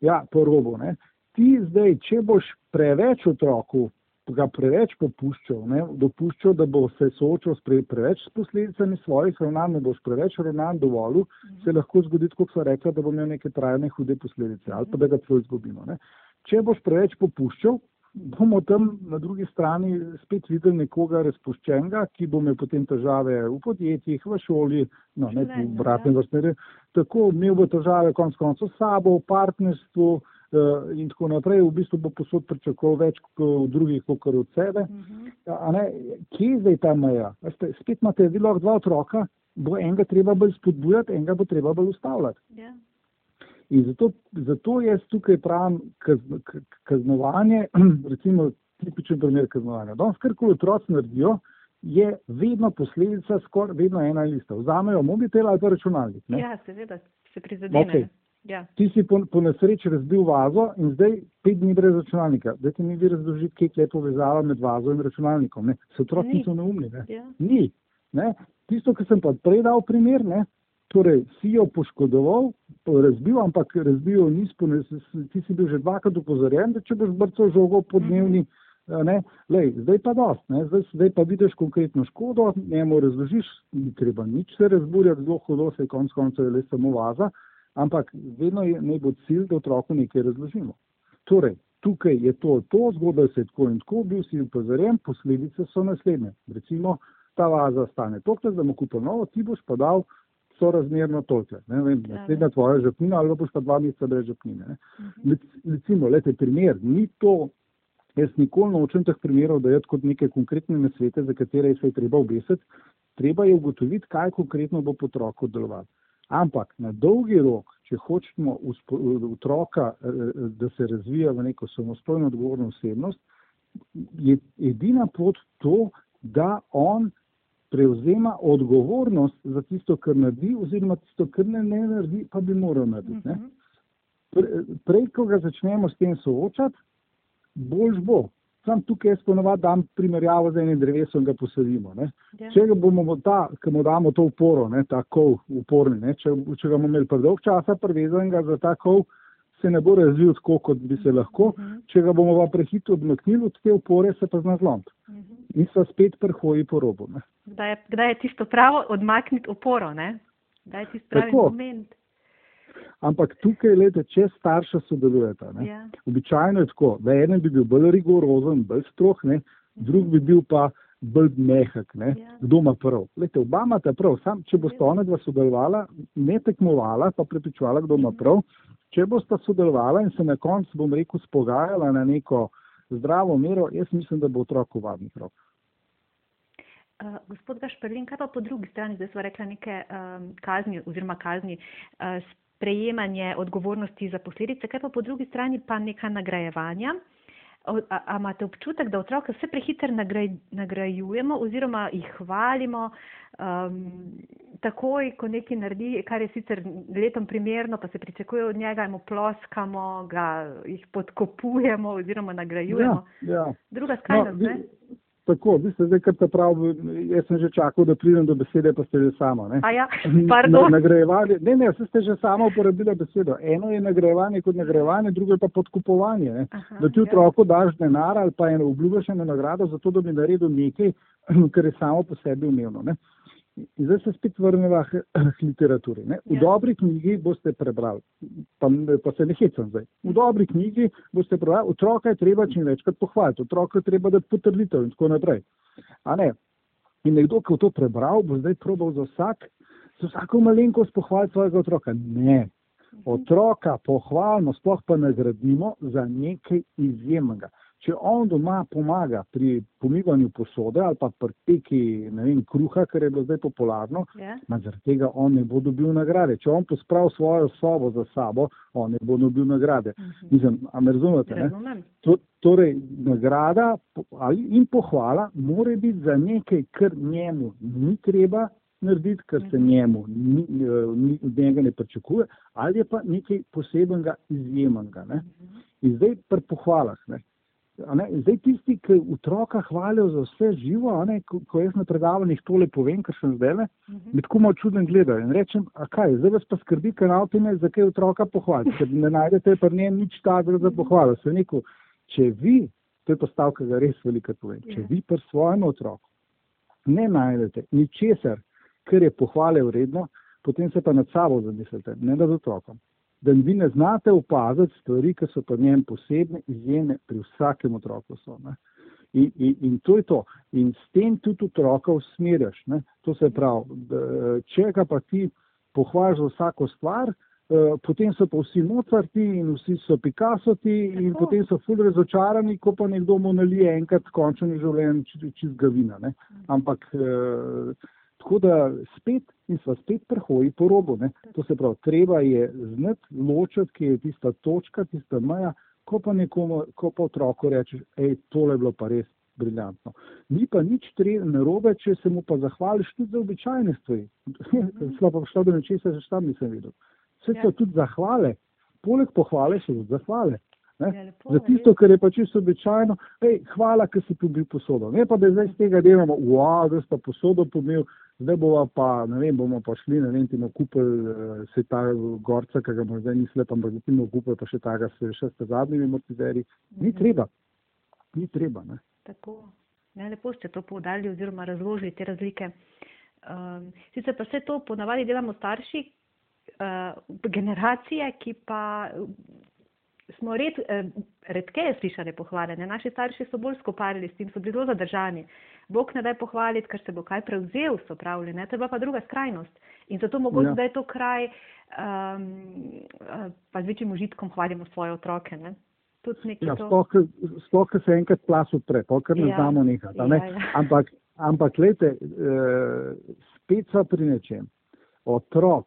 [SPEAKER 4] ja, po robu. Ne? Ti zdaj, če boš preveč otroku, ga preveč popuščal, ne, dopuščal, da bo se soočal s pre, preveč s posledicami svojih ravnanj, ne boš preveč ravnanj dovolil, mhm. se lahko zgodi, kot so rekla, da bo imel neke trajne hude posledice ali pa da ga celo izgubimo. Ne. Če boš preveč popuščal, bomo tam na drugi strani spet videli nekoga razpuščenega, ki bo imel potem težave v podjetjih, v šoli, no, ne v obratnem vrstnem redu. Tako imel bo težave konc koncev s sabo, v partnerstvu, uh, in tako naprej, v bistvu bo posod pričakoval več kot drugih, kot od sebe. Uh -huh. Kje je zdaj ta meja? Veste, spet imate vi lahko dva otroka, bo enega treba bolj spodbujati, enega bo treba bolj ustavljati. Yeah. Ja. In zato, zato jaz tukaj pravim kaznovanje, recimo tipičen primer kaznovanja. Danes, kar koli otroci naredijo, je vedno posledica skoraj vedno ena lista. Vzamejo mobitel ali pa računalnik.
[SPEAKER 3] Ne? Ja, seveda, se prizadene. Okay. Ja.
[SPEAKER 4] Ti si po, po nesreči razbil vazo in zdaj pet dni brez računalnika. Zdaj ti mi vi razložiti, kje je povezava med vazo in računalnikom. Ne? Se otroci niso neumni. Ne? Ja. Ni. Ne? Tisto, kar sem pa prej dal primer, ne? torej si jo poškodoval, razbil, ampak razbil jo nis, ti si bil že dvakrat upozorjen, da če boš brcal žogo po dnevni, ne? Lej, zdaj pa dost, ne? Zdaj, zdaj pa vidiš konkretno škodo, njemu razložiš, ni treba nič se razburjati, zelo hudo se je konc koncev le samo vaza ampak vedno je naj bo cilj, da otroku nekaj razložimo. Torej, tukaj je to, to zgodba se je tako in tako, bil si upozorjen, posledice so naslednje. Recimo, ta vaza stane toliko, da mu kupil novo, ti boš pa dal sorazmerno toliko. Ne vem, ja, naslednja tvoja žepnina ali boš pa dva meseca brez žepnine. Uh mhm. -huh. Recimo, lete primer, ni to, jaz nikoli nočem teh primerov dajati kot neke konkretne nasvete, za katere se je treba obesiti, treba je ugotoviti, kaj konkretno bo po otroku delovati. Ampak na dolgi rok, če hočemo otroka, eh, eh, da se razvija v neko samostojno odgovorno osebnost, je edina pot to, da on prevzema odgovornost za tisto, kar naredi, oziroma tisto, kar ne, ne naredi, pa bi moral narediti. Ne? Mhm. Prej, ko ga začnemo s tem soočati, boljš bo. Sam tukaj jaz ponovadi dam primerjavo z enim drevesom ga posadimo. Ja. Če ga bomo ta, ki mu damo to uporo, ne, ta kov uporni, ne, če, če ga bomo imeli predolg časa prevezanega za ta kov, se ne bo razvil tako, kot bi se lahko. Uh mhm. -huh. Če ga bomo pa prehitro odmaknili od te upore, se pa zna zlomiti. Uh mhm. -huh. In so spet prhoji po robu.
[SPEAKER 3] Kdaj je, kdaj je tisto pravo odmakniti oporo? Kdaj je tisto pravi tako. moment?
[SPEAKER 4] Ampak tukaj, gledajte, če starša sodelujeta, ja. običajno je tako, da eden bi bil bolj rigorozen, bolj stroh, ne, drug bi bil pa bolj mehak, ne, ja. kdo ima prav. Gledajte, oba imata prav, sam, če boste ona dva sodelovala, ne tekmovala, pa prepričovala, kdo ima prav, če boste sodelovala in se na koncu, bom rekel, spogajala na neko zdravo mero, jaz mislim, da bo otrok v varnih rokah.
[SPEAKER 3] Uh, gospod Gašperlin, kaj pa po drugi strani, zdaj smo rekli neke um, kazni oziroma kazni uh, sprejemanje odgovornosti za posledice, kaj pa po drugi strani pa neka nagrajevanja. A, a imate občutek, da otroke vse prehiter nagraj, nagrajujemo oziroma jih hvalimo um, takoj, ko nekaj naredi, kar je sicer letom primerno, pa se pričakuje od njega, mu ploskamo, ga jih podkopujemo oziroma nagrajujemo. Ja, ja. Druga skrajnost, no, ne?
[SPEAKER 4] Tako, vi ste zdaj kar ta prav, jaz sem že čakal, da pridem do besede, pa ste že sama.
[SPEAKER 3] Ne? Ja, Na,
[SPEAKER 4] nagrajevali, ne, ne, ste že sama uporabila besedo. Eno je nagrajevanje kot nagrajevanje, drugo je pa podkupovanje. Aha, da ti ja. otroku daš denar ali pa eno obljubiš eno nagrado za to, da bi naredil nekaj, kar je samo po sebi umevno. In zdaj se spet vrnemo k literaturi. Ne? V ja. dobri knjigi boste prebrali, pa, pa se ne hecam zdaj. V dobri knjigi boste prebrali, otroka je treba čim večkrat pohvaliti, otroka je treba dati potrditev in tako naprej. In nekdo, ki je to prebral, bo zdaj probal za vsak, za vsako malenkost pohvaliti svojega otroka. Ne. Otroka pohvalimo, sploh pa nagradimo za nekaj izjemnega. Če on doma pomaga pri pomivanju posode ali pa pri peki vem, kruha, kar je bilo zdaj popularno,
[SPEAKER 3] Ja.
[SPEAKER 4] ma zaradi tega on ne bo dobil nagrade. Če on pospravi svojo sobo za sabo, on ne bo dobil nagrade. Mislim, a me razumete? Ne?
[SPEAKER 3] Razumem.
[SPEAKER 4] To, torej, nagrada ali in pohvala mora biti za nekaj, kar njemu ni treba narediti, kar se njemu ni, ni, njega ne pričakuje, ali je pa nekaj posebenega, izjemnega. Ne? In zdaj pri pohvalah. Ne? Zdaj tisti, ki otroka hvalijo za vse živo, ne, ko, ko jaz na predavanjih tole povem, kar sem zdaj le, me tako malo čuden gledajo in rečem, a kaj, zdaj vas pa skrbi kanal time, zakaj otroka pohvaliti, ker ne najdete pri njem nič takega za pohvalo. Sem rekel, če vi, to je postavka, ki ga res veliko povem, če
[SPEAKER 3] Ja.
[SPEAKER 4] vi pri svojem otroku ne najdete ničesar, kar je pohvale vredno, potem se pa nad sabo zamislite, ne nad otrokom. Da vi ne znate opaziti stvari, ki so pri njem posebne, izjemne, pri vsakem otroku so. Ne? In, in, in to je to. In s tem tudi otroka usmerjaš. Ne? To se pravi, če ga pa ti pohvališ za vsako stvar, eh, potem so pa vsi Mozarti in vsi so Picassoti in
[SPEAKER 3] Tako.
[SPEAKER 4] potem so ful razočarani, ko pa nekdo mu nalije enkrat končno v življenju čist, gavina. Ne? Ampak eh, tako da spet in sva spet prehoji po robu. Ne? To se pravi, treba je znati ločiti, kje je tista točka, tista meja, ko pa nekomu, ko pa otroku rečeš, hej, tole je bilo pa res briljantno. Ni pa nič narobe, če se mu pa zahvališ tudi za običajne stvari. Sva pa šla do nečesa, že tam nisem videl. Vse so
[SPEAKER 3] Ja.
[SPEAKER 4] tudi zahvale. Poleg pohvale so tudi zahvale. Ne?
[SPEAKER 3] Ja, lepo,
[SPEAKER 4] Za tisto, kar je pa čisto običajno, hej, hvala, ker si pobil posodo. Ne pa, da zdaj z tega delamo, wow, da si pa posodo pomil, zdaj bova pa, ne vem, bomo pa šli, ne vem, ti bomo kupili uh, se ta gorca, ki ga bomo zdaj nisle, pa bomo ti bomo kupili pa še taga, se še s zadnjimi amortizerji. Ni treba. Ni treba, ne.
[SPEAKER 3] Tako. Ne, lepo ste to poudarili oziroma razložili te razlike. Um, sicer pa vse to ponavadi delamo starši, uh, generacije, ki pa smo red, uh, redkeje slišali pohvale. Ne? Naši starši so bolj skoparili s tem, so bili zelo zadržani. Bog ne daj pohvaliti, ker se bo kaj prevzel, so pravili. Ne? To je bila pa druga skrajnost. In zato mogoče
[SPEAKER 4] Ja.
[SPEAKER 3] da je to kraj, um, pa z večjim užitkom hvalimo svoje otroke. Ne?
[SPEAKER 4] Ja,
[SPEAKER 3] to.
[SPEAKER 4] sploh, ko- sploh, ko se enkrat plas odpre, pa kar ne
[SPEAKER 3] Ja.
[SPEAKER 4] znamo nehati. Ne?
[SPEAKER 3] Ja, ja.
[SPEAKER 4] Ampak, ampak lejte, eh, spet so pri nečem. Otrok,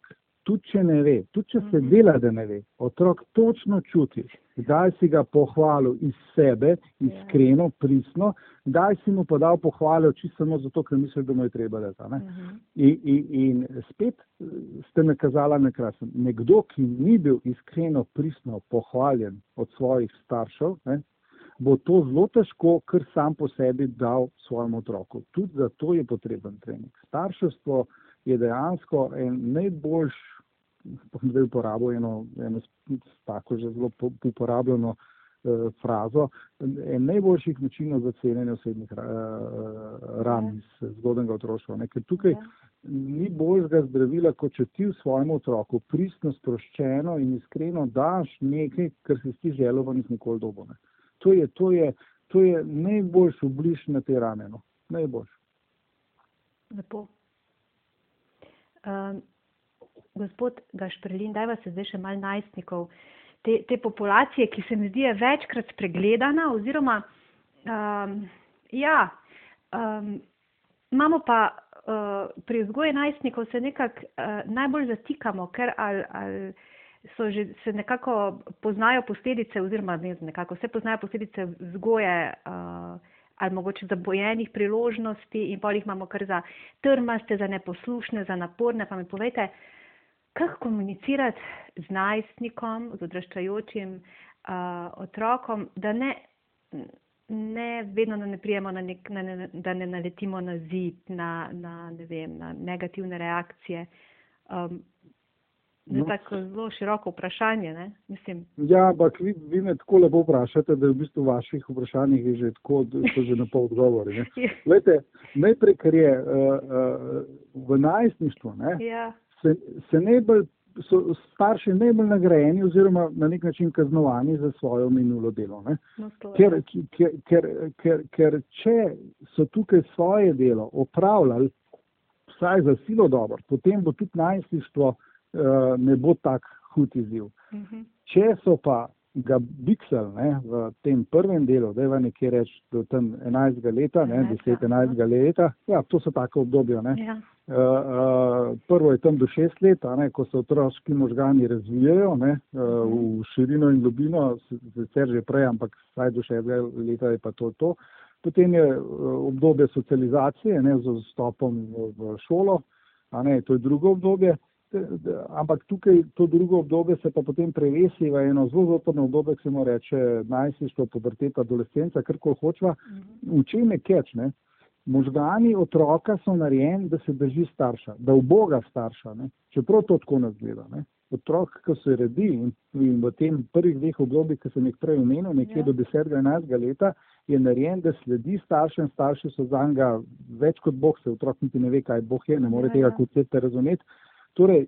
[SPEAKER 4] tudi če ne ve, tudi če se
[SPEAKER 3] Mhm.
[SPEAKER 4] dela, da ne ve, otrok točno čuti, kdaj si ga pohvalil iz sebe, iskreno, pristno, kdaj si mu pa dal pohvale čisto samo zato, ker misli, da mu je treba dati. a ne.
[SPEAKER 3] Mhm.
[SPEAKER 4] In, in, in spet eh, ste nakazala na krasen. Nekdo, ki ni bil iskreno, pristno pohvaljen od svojih staršev, ne, bo to zelo težko, kar sam po sebi dal svojemu otroku. Tudi zato je potreben trening. Starševstvo je dejansko en najboljš, bom zdaj uporabil eno, eno tako že zelo po- uporabljeno eh, frazo, en najboljših načinov za cenjenje osebnih ra, eh, ran iz zgodnega otroštva. ne. Ker tukaj
[SPEAKER 3] Ja.
[SPEAKER 4] ni boljšega zdravila, kot če ti svojemu otroku pristno, sproščeno in iskreno daš nekaj, kar si ti želel, pa nisi nikoli dobo. Ne. To je, to je, to je najboljši obliž na te rane. No. Najboljši.
[SPEAKER 3] Lepo. Um, gospod Gašprlin, dajva se zdaj še malo najstnikov. Te, te populacije, ki se mi zdi je večkrat spregledana, oziroma um, ja, um, imamo pa uh, pri vzgoji najstnikov se nekako uh, najbolj zatikamo, ker ali, ali so že se nekako poznajo posledice, oziroma ne, nekako se poznajo posledice vzgoje. Uh, ali mogoče za bojenih priložnosti in pol jih imamo kar za trmaste, za neposlušne, za naporne. Pa mi povejte, kako komunicirati z najstnikom, z odraščajočim uh, otrokom, da ne, ne vedno da ne prijemo na nek, na, ne, da ne naletimo na zid, na, na, ne vem, na negativne reakcije. Um,
[SPEAKER 4] No.
[SPEAKER 3] Tako zelo široko vprašanje. Ne? Mislim,
[SPEAKER 4] Ja, ampak vi, vi me tako lepo vprašate, da v bistvu v vaših vprašanjih je že tako, da so že na pol odgovori. ne. Glejte, najprej, kar je uh, uh, v najstništvu, ne,
[SPEAKER 3] ja,
[SPEAKER 4] se, se najbolj, so starši najbolj nagrajeni oziroma na nek način kaznovani za svojo minulo delo. Ne.
[SPEAKER 3] no,
[SPEAKER 4] Ker, ker, ker, ker, ker če so tukaj svoje delo opravljali vsaj za silo dobro, potem bo tudi najstništvo uh, ne bo tak hud izziv.
[SPEAKER 3] Mhm.
[SPEAKER 4] Če so pa ga biksal ne, v tem prvem delu, da je nekje reč do tam 11. leta, ne, 10-11. leta, ja, to so take obdobja.
[SPEAKER 3] Ja.
[SPEAKER 4] Uh, uh, prvo je tam do šest let, ne, ko se otroški možgani razvijajo ne, uh, v širino in globino, sicer že prej, ampak vsaj do šestega leta je pa to to. Potem je obdobje socializacije ne, z vstopom v, šolo, ne, to je drugo obdobje ampak tukaj to drugo obdobje se pa potem prevesi v eno zelo zoprno obdobje, ki se mu reče najstništvo, puberteta, adolescenca, kar koli hočeva. V čem je keč? Ne? Možgani otroka so narejeni, da se drži starša, da uboga starša, ne? čeprav to tako ne zgleda. Ne? Otrok, ki se redi in, in v tem prvih dveh obdobjih, ki sem jih prej omenil, nekje ja. do 10-11 leta, je narejen, da sledi staršem, starši so za njega več kot Bog, se otrok niti ne ve, kaj Bog je, ne more ja, tega ja. koncepta razumeti. Torej,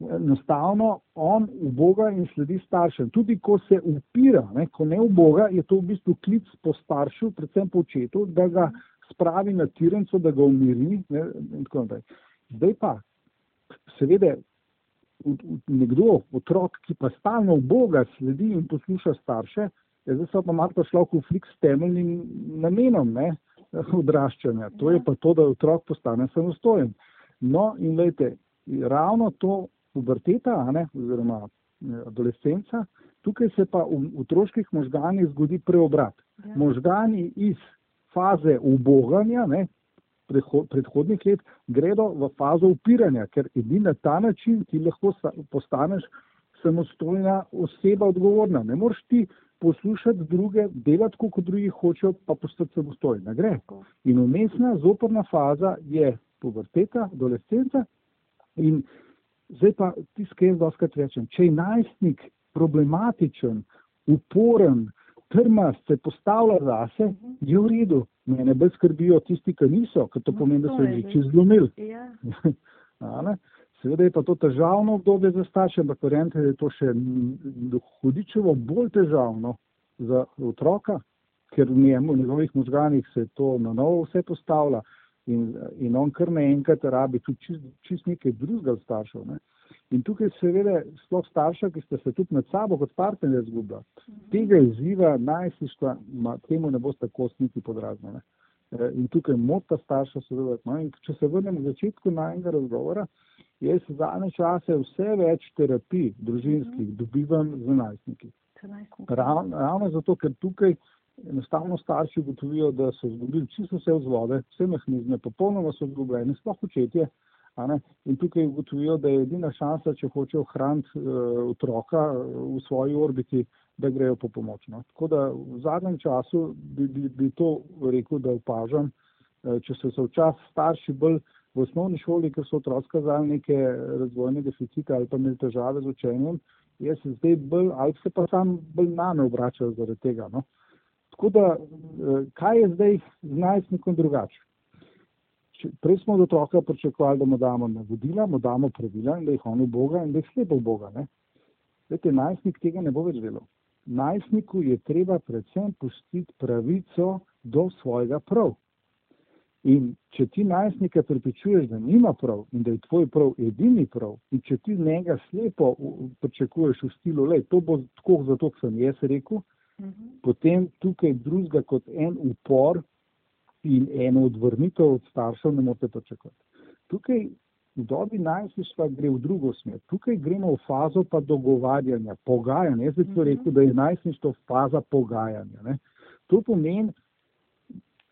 [SPEAKER 4] enostavno on v Boga in sledi staršem. Tudi ko se upira, ne, ko ne v Boga, je to v bistvu klic po staršu, predvsem po očetu, da ga spravi na tirenco, da ga umiri. Ne, Zdaj pa, seveda, nekdo, otrok, ki pa stalno v Boga sledi in posluša starše, je zdaj pa malo šlo v konflikt s temeljnim namenom ne, odraščanja. To je pa to, da otrok postane samostojen. No, in gledajte, ravno to puberteta, ne, oziroma eh, adolescenca, tukaj se pa v otroških možganih zgodi preobrat. Ja. Možgani iz faze uboganja, ne, predhodnih let, gredo v fazo upiranja, ker edini na ta način ti lahko postaneš samostojna oseba odgovorna. Ne moreš ti poslušati druge, delati, kot drugi hočejo, pa postati samostojna. Gre. In umestna zoporna faza je puberteta, adolescenca, In zdaj pa tisti, ki jaz doskrat rečem, če je najstnik problematičen, uporen, trmast, se postavlja zase, je v redu. Mene bolj skrbijo tisti, ki niso, ker to no, pomeni, da so jih že zlomili.
[SPEAKER 3] Ja.
[SPEAKER 4] Seveda je pa to težavno obdobje za starše, ampak verjamete, da je to še hudičevo bolj težavno za otroka, ker v njemu, v njegovih možganih se to na novo vse postavlja in, in on kar naenkrat rabi tudi čist, čist nekaj drugega od staršev. Ne. In tukaj seveda sploh starša, ki ste se tudi med sabo kot partnerje zgubili, tega izziva najsištva, temu ne boste tako sniti podrazno. Ne. E, in tukaj mota starša sodelovati. No, in če se vrnem v začetku najnega razgovora, jaz zadnje čase vse več terapij družinskih dobivam z najstniki. Ravno, ravno zato, ker tukaj enostavno starši ugotovijo, da so izgubili čisto vse vzvode, vse mehanizme, popolnoma so izgubljeni, sploh očetje. In tukaj ugotovijo, da je edina šansa, če hočejo ohraniti uh, otroka eh, v svoji orbiti, da grejo po pomoč. No. Tako da v zadnjem času bi, bi, bi to rekel, da opažam, uh, če so se včasih starši bolj v osnovni šoli, ker so otroci kazali neke razvojne deficite ali pa imeli težave z učenjem, jaz se zdaj bolj, ali se pa sam bolj name obračajo zaradi tega. No. Uh, Tako da, eh, kaj je zdaj z najstnikom drugače? Prej smo od otroka pričakovali, da mu damo navodila, mu damo pravila in da jih on v Boga in da jih slepo v Boga. Vete, najstnik tega ne bo več delal. Najstniku je treba predvsem pustiti pravico do svojega prav. In če ti najstnika pripričuješ, da nima prav in da je tvoj prav edini prav, in če ti njega slepo pričakuješ v stilu, le to bo tako, zato sem jaz rekel, -hmm. Potem tukaj drugega kot en upor in eno odvrnitev od staršev ne morete pričakovati. Tukaj v dobi najstništva gre v drugo smer. Tukaj gremo v fazo pa dogovarjanja, pogajanja. Jaz bi to mhm. rekel, da je najstništvo faza pogajanja. Ne. To pomeni,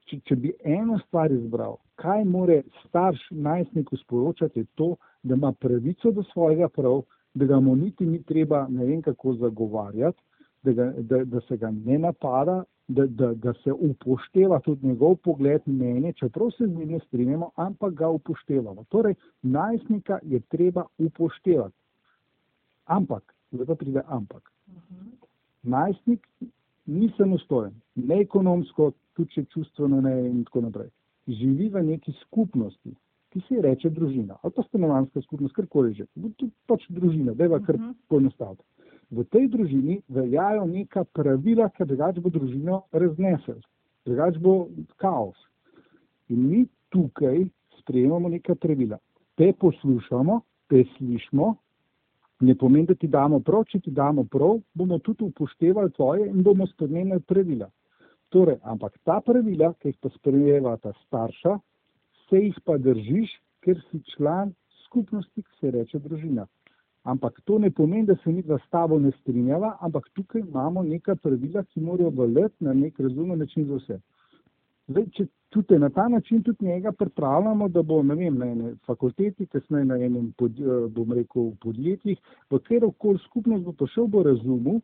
[SPEAKER 4] če, če bi eno stvar izbral, kaj more starš najstniku sporočati, je to, da ima pravico do svojega prav, da ga mu niti ni treba ne vem kako zagovarjati, da, ga, da, da se ga ne napada, da, da, da se upošteva tudi njegov pogled mnenje, čeprav se z njim ne strinjamo, ampak ga upoštevamo. Torej, najstnika je treba upoštevati. Ampak, zdaj pa pride ampak. Najstnik ni samostojen, ne ekonomsko, tudi če čustveno ne in tako naprej. Živi v neki skupnosti, ki se reče družina, ali pa stanovanska skupnost, karkoli že. To je pač družina, da je kar poenostavljeno v tej družini veljajo neka pravila, ker drugače bo družino raznesel, drugače bo kaos. In mi tukaj sprejemamo neka pravila. Te poslušamo, te slišimo Ne pomeni, da ti damo prav, če ti damo prav, bomo tudi upoštevali tvoje in bomo spremenili pravila. Torej, ampak ta pravila, ki jih pa sprejeva ta starša, se jih pa držiš, ker si član skupnosti, ki se reče družina. Ampak to ne pomeni, da se mi za tabo ne strinjava, ampak tukaj imamo neka pravila, ki morajo veljati na nek razumen način za vse. Zdaj, če tudi na ta način tudi njega pripravljamo, da bo ne vem, na eni fakulteti, kasneje na enem, pod, eh, bom rekel, podjetjih, v kjerokoli skupnost bo prišel, bo razumel,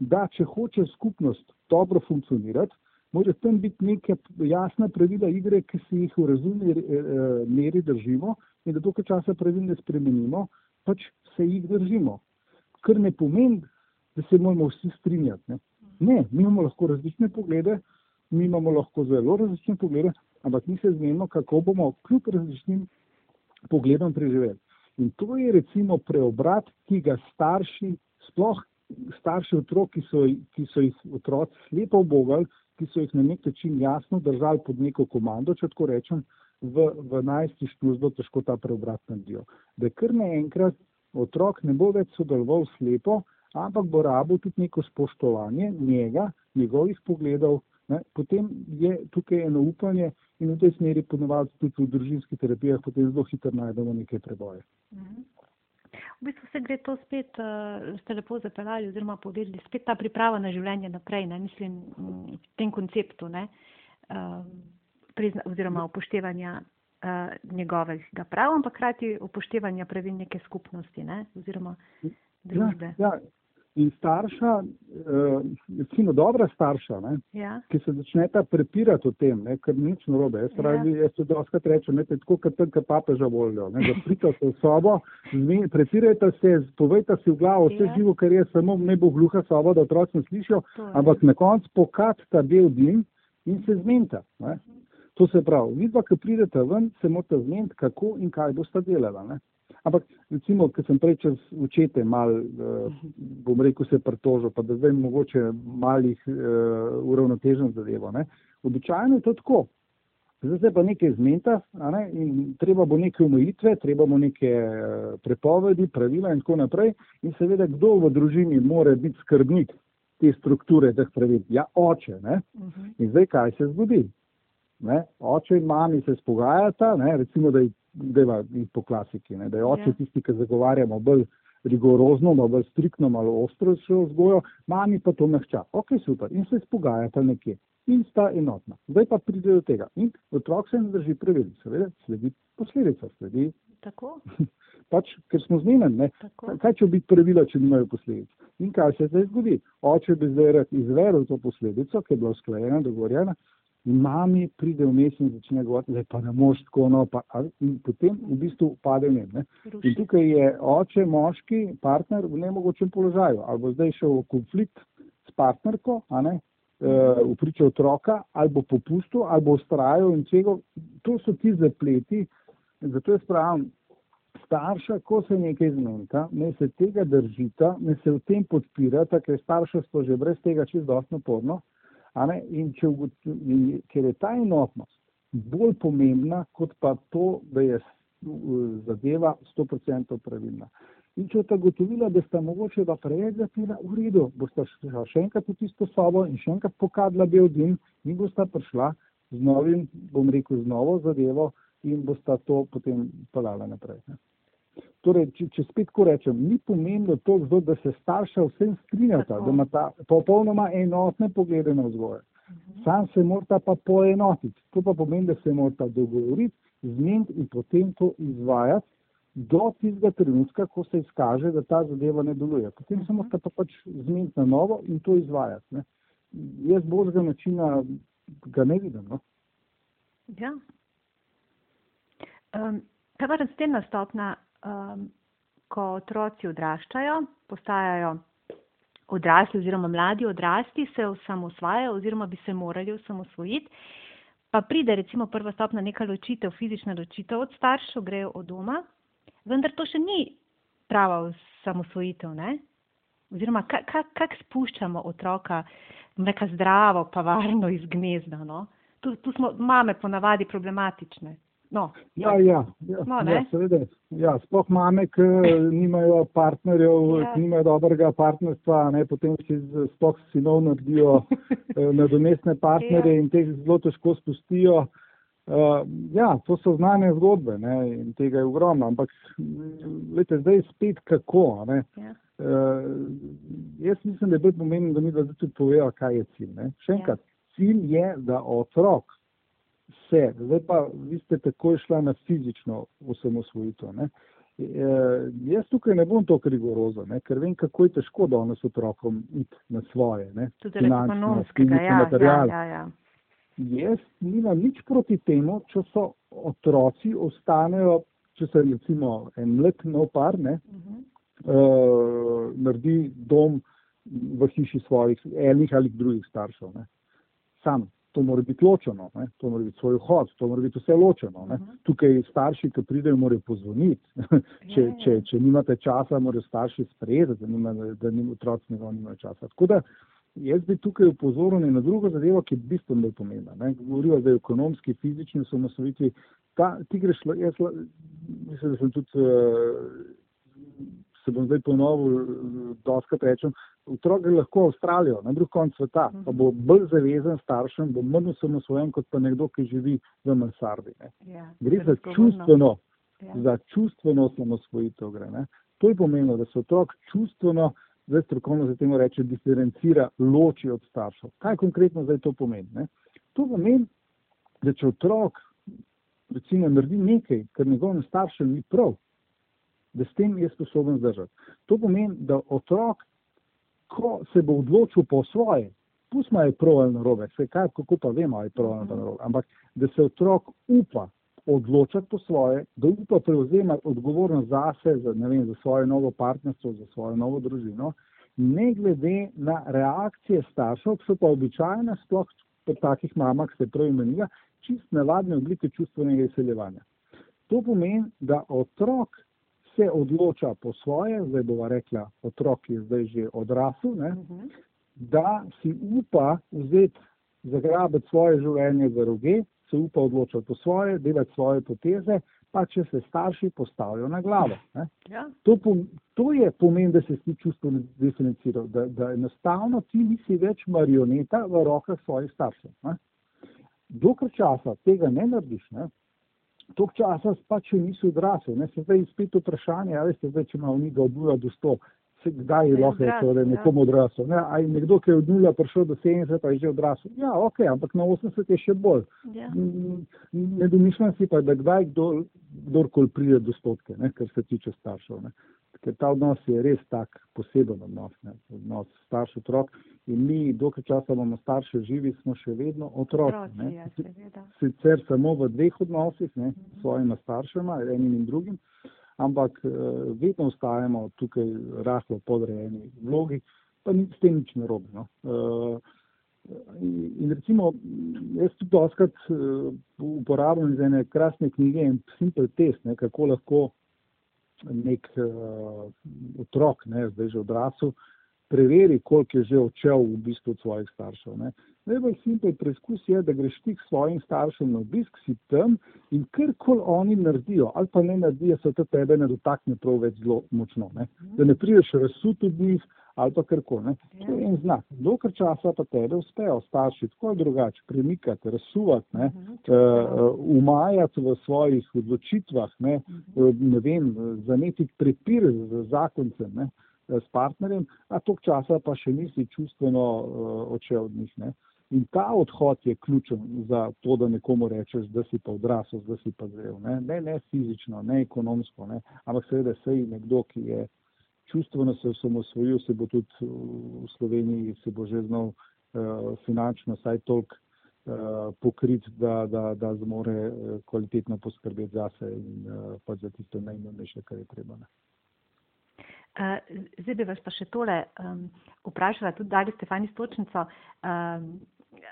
[SPEAKER 4] da če hoče skupnost dobro funkcionirati, mora tam biti neke jasne pravila igre, ki se jih v razumni eh, eh, meri držimo in da dokaj časa pravil ne spremenimo, pač se jih držimo. Kar ne pomeni, da se moramo vsi strinjati. Ne, ne mi imamo lahko različne poglede, mi imamo lahko zelo različne poglede, ampak mi se zmenimo, kako bomo kljub različnim pogledom preživeli. In to je recimo preobrat, ki ga starši, sploh starši otrok, ki so, ki so jih otroci slepo obogali, ki so jih na nek način jasno držali pod neko komando, če tako rečem, v, v najstništvu zelo težko ta preobrat naredijo. Da kar naenkrat otrok ne bo več sodeloval slepo, ampak bo rabo tudi neko spoštovanje njega, njegovih pogledov, ne, potem je tukaj eno upanje in v tej smeri ponovadi tudi v družinskih terapijah potem zelo hitro najdemo neke preboje.
[SPEAKER 3] Mhm. V bistvu se gre to spet, uh, ste lepo zapeljali oziroma povedali, spet ta priprava na življenje naprej, ne, mislim, v tem konceptu, ne, uh, prizna, oziroma upoštevanja uh, njegovega prava, ampak krati upoštevanja pravil neke skupnosti, ne, oziroma družbe.
[SPEAKER 4] Ja, ja. In starša, recimo dobra starša, ne,
[SPEAKER 3] Ja.
[SPEAKER 4] ki se začneta prepirati o tem, ne, ker nič narobe. Jaz,
[SPEAKER 3] Ja.
[SPEAKER 4] pravi, jaz to doskrat rečem, ne, tako kot tam, kot papeža volijo. Ne, da pridete se v sobo, zme- prepirajte se, povejte si v glavo vse
[SPEAKER 3] Ja.
[SPEAKER 4] živo, kar je samo ne bo gluha soba, da otroci ne slišijo, ampak na koncu pokažite bel dim in se zmenite. Ne. To se pravi, vidva, ki pridete ven, se morate zmeniti, kako in kaj boste delali. Ne. Ampak recimo, ker sem prej čez očete mal, eh, bom rekel, se pritožil, pa da zdaj mogoče malih eh, uravnotežen zadevo. Ne. Običajno je to tako. Zdaj se pa nekaj zmenta ne, in treba bo neke omejitve, treba bo neke eh, prepovedi, pravila in tako naprej. In seveda, kdo v družini more biti skrbnik te strukture teh pravil? Ja, oče. Ne.
[SPEAKER 3] Mhm.
[SPEAKER 4] In zdaj kaj se zgodi? Ne? Oče in mami se spogajata, ne? recimo, da je, deva, po klasiki, ne? da je oče
[SPEAKER 3] Ja.
[SPEAKER 4] tisti, ki zagovarjamo bolj rigorozno, malo bolj striktno, malo ostro vzgojo, mami pa to mehča. Ok, super. In se spogajata nekje. In sta enotna. Zdaj pa pride do tega. In otrok se ne drži pravil, seveda sledi posledica, sledi
[SPEAKER 3] Tako,
[SPEAKER 4] pač, ker smo zmenjeni. Kaj če bi pravila, če nimajo posledic? In kaj se zdaj zgodi? Oče bi zdaj rad izvedel to posledico, ki je bila usklajena, dogovorjena, in mami pride vmes in začne govoriti, da pa ne moš tako, no, pa, in potem v bistvu pade v njem. ne. In tukaj je oče, moški, partner v nemogočem položaju. Ali bo zdaj šel v konflikt s partnerko, a ne, eh, v pričo otroka, ali bo popustil, ali bo ustrajal in čego. To so ti zapleti. Zato jaz pravim, starša, ko se nekaj zmenta, ne se tega držita, ne se v tem podpirata, ker je starševstvo že brez tega čist dost naporno. In če ker je ta enotnost bolj pomembna, kot pa to, da je zadeva 100% pravilna. In če boste gotovila, da sta mogoče da preveč zapila, v redu, boste šla še enkrat v tisto sobo in še enkrat pokadla bel dim in boste prišla z novim, bom rekel, z novo zadevo in boste to potem pelala naprej. Ne. Torej, če, če spet ko rečem, ni pomembno to, zdo, da se starša vsem strinjata, da imata popolnoma enotne poglede na vzgoje. Sam se morata pa poenotiti. To pa pomeni, da se morata dogovoriti, zmeniti in potem to izvajati do tistega trenutka, ko se izkaže, da ta zadeva ne deluje. Potem se morata pa pač zmeniti na novo in to izvajati. Ne. Jaz boljšega načina ga ne vidim. No.
[SPEAKER 3] Ja. Um, kaj pa naslednja stopna, um, ko otroci odraščajo, postajajo odrasli oziroma mladi odrasti, se osamosvajajo oziroma bi se morali osamosvojiti, pa pride recimo prva stopna neka ločitev, fizična ločitev od staršev, grejo od doma, vendar to še ni prava osamosvojitev, ne? Oziroma, kako kak, kak spuščamo otroka, neka zdravo, pa varno iz gnezda, no? Tu, tu smo mame ponavadi problematične. No,
[SPEAKER 4] Ja, ja, ja,
[SPEAKER 3] No, ne?
[SPEAKER 4] ja seveda. Ja, sploh mame, ki nimajo partnerjev,
[SPEAKER 3] Ja.
[SPEAKER 4] ja. nimajo dobrega partnerstva, ne, potem si sploh sinov naredijo eh, nadomestne partnerje
[SPEAKER 3] Ja.
[SPEAKER 4] in teh zelo težko spustijo. Uh, ja, to so znane zgodbe ne, in tega je ogromno, ampak mm, glejte, zdaj spet kako. Ne.
[SPEAKER 3] Ja.
[SPEAKER 4] Uh, jaz mislim, da je bolj pomembno, da mi da tudi povejo, kaj je cilj. Ne. Še
[SPEAKER 3] Ja.
[SPEAKER 4] enkrat, cilj je, da otrok se, zdaj pa vi ste takoj šla na fizično osamosvojitev. Ne. E, jaz tukaj ne bom tako rigorozen, ne, ker vem, kako je težko danes otrokom iti na svoje. Ne,
[SPEAKER 3] Tudi
[SPEAKER 4] finančno,
[SPEAKER 3] ekonomskega,
[SPEAKER 4] fizični
[SPEAKER 3] ja, ja, ja, ja.
[SPEAKER 4] Jaz nimam nič proti temu, če so otroci ostanejo, če se recimo en mlad nov par ne,
[SPEAKER 3] Mhm.
[SPEAKER 4] uh, naredi dom v hiši svojih enih ali drugih staršev. Ne. Sam, to mora biti ločeno, ne. to mora biti svoj vhod, to mora biti vse ločeno. Ne.
[SPEAKER 3] Mhm.
[SPEAKER 4] Tukaj starši, ki pridejo, morajo pozvoniti. če,
[SPEAKER 3] Ja,
[SPEAKER 4] če, če nimate časa, morajo starši sprejeti, da, nima, da nim, otroci njegov nimajo časa. Tako da jaz bi tukaj upozoril na drugo zadevo, ki je bistveno bolj pomembna. Ne. Govorijo zdaj o ekonomski, fizični osamosvojitvi. Ta, ti greš, jaz mislim, da sem tudi, uh, se bom zdaj ponovil, doskrat rečem, otrok gre lahko v Avstralijo, na drug konc sveta, pa bo bolj zavezan staršem, bo manj osamosvojen kot pa nekdo, ki živi v mansardi.
[SPEAKER 3] Ja,
[SPEAKER 4] Gre za čustveno,
[SPEAKER 3] Ja.
[SPEAKER 4] za čustveno samosvojitev gre. Ne. To je pomembno, da se otrok čustveno, zdaj strokovno se temu reče, diferencira, loči od staršev. Kaj konkretno zdaj to pomeni? Ne? To pomeni, da če otrok recimo naredi nekaj, kar njegovim staršem ni prav, da s tem je sposoben zdržati. To pomeni, da otrok, ko se bo odločil po svoje, pustimo je prav ali narobe, vse kaj, kako pa vemo, ali je prav ali narobe, ampak da se otrok upa odločati po svoje, da upa prevzemati odgovornost zase, za, ne vem, za svoje novo partnerstvo, za svojo novo družino, ne glede na reakcije staršev, ki so pa običajne, sploh pri takih mamah, ste prej omenila, čist navadne oblike čustvenega izseljevanja. To pomeni, da otrok se odloča po svoje, zdaj bova rekla, otrok je zdaj že odrasel, ne,
[SPEAKER 3] Mhm.
[SPEAKER 4] da si upa vzeti, zagrabiti svoje življenje za roge, se upa odločati po svoje, delati svoje poteze, pa če se starši postavijo na glavo. Ne.
[SPEAKER 3] Ja.
[SPEAKER 4] To, pom, to je pomen, da se ti čustveno diferenciral, da, da enostavno ti nisi več marioneta v rokah svojih staršev. Ne. Dokler časa tega ne narediš, ne, toliko časa pač še nisi odrasel. Ne. Se zdaj spet vprašanje, a veste, zdaj, če ima v njega od 0 do 100, se kdaj je lahko
[SPEAKER 3] odrasel, ja.
[SPEAKER 4] nekomu odrasel. Ne. A je nekdo, ki je od 0 prišel do 70, pa je že odrasel. Ja, ok, ampak na 80 je še bolj.
[SPEAKER 3] Ja.
[SPEAKER 4] Ne domišljam si pa, da kdaj kdo, kdorkoli pride do stotke, ne, kar se tiče staršev. Ne. Ker ta odnos je res tak poseben odnos, ne, odnos starš-otrok. In mi, dokaj časa imamo starše živi, smo še vedno otroci.
[SPEAKER 3] Otroci,
[SPEAKER 4] ne.
[SPEAKER 3] ja.
[SPEAKER 4] Sicer samo v dveh odnosih, ne, s svojima staršema, enim in drugim, ampak eh, vedno ostajamo tukaj rahlo podrejeni vlogi, pa ni s tem nič narobe. No. Eh, In recimo, jaz tudi doskrat uh, uporabljam iz ene krasne knjige en simple test, ne, kako lahko nek uh, otrok, ne, zdaj že odrasel, preveri, koliko je že odšel v bistvu od svojih staršev. Ne. Najbolj simpel preizkus je, da greš ti k svojim staršem na obisk, si tam in karkoli oni naredijo ali pa ne naredijo, se to tebe ne dotakne prav več zelo močno. Ne. Da ne prideš razsut od njih ali pa karkoli. ne. To je en znak. Dokler časa pa tebe uspejo starši tako ali drugače premikati, razsuvati, ne, uh, umajati v svojih odločitvah, ne, uh, ne vem, zanetiti prepir z zakoncem, ne, eh, s partnerjem, a tok časa pa še nisi čustveno uh, odšel od njih. Ne. In ta odhod je ključen za to, da nekomu rečeš, da si pa odrasel, da si pa zrel. Ne, ne, ne fizično, ne ekonomsko, ne, ampak seveda sej nekdo, ki je čustveno se osamosvojil, se bo tudi v Sloveniji se bo že znal uh, finančno saj toliko uh, pokrit, da, da, da zmore kvalitetno poskrbeti zase in uh, pa za tisto najnujnejše, kar je treba. Ne.
[SPEAKER 3] Uh, zdaj bi vas pa še tole um, vprašala, tudi dali ste fajn istočnico, um,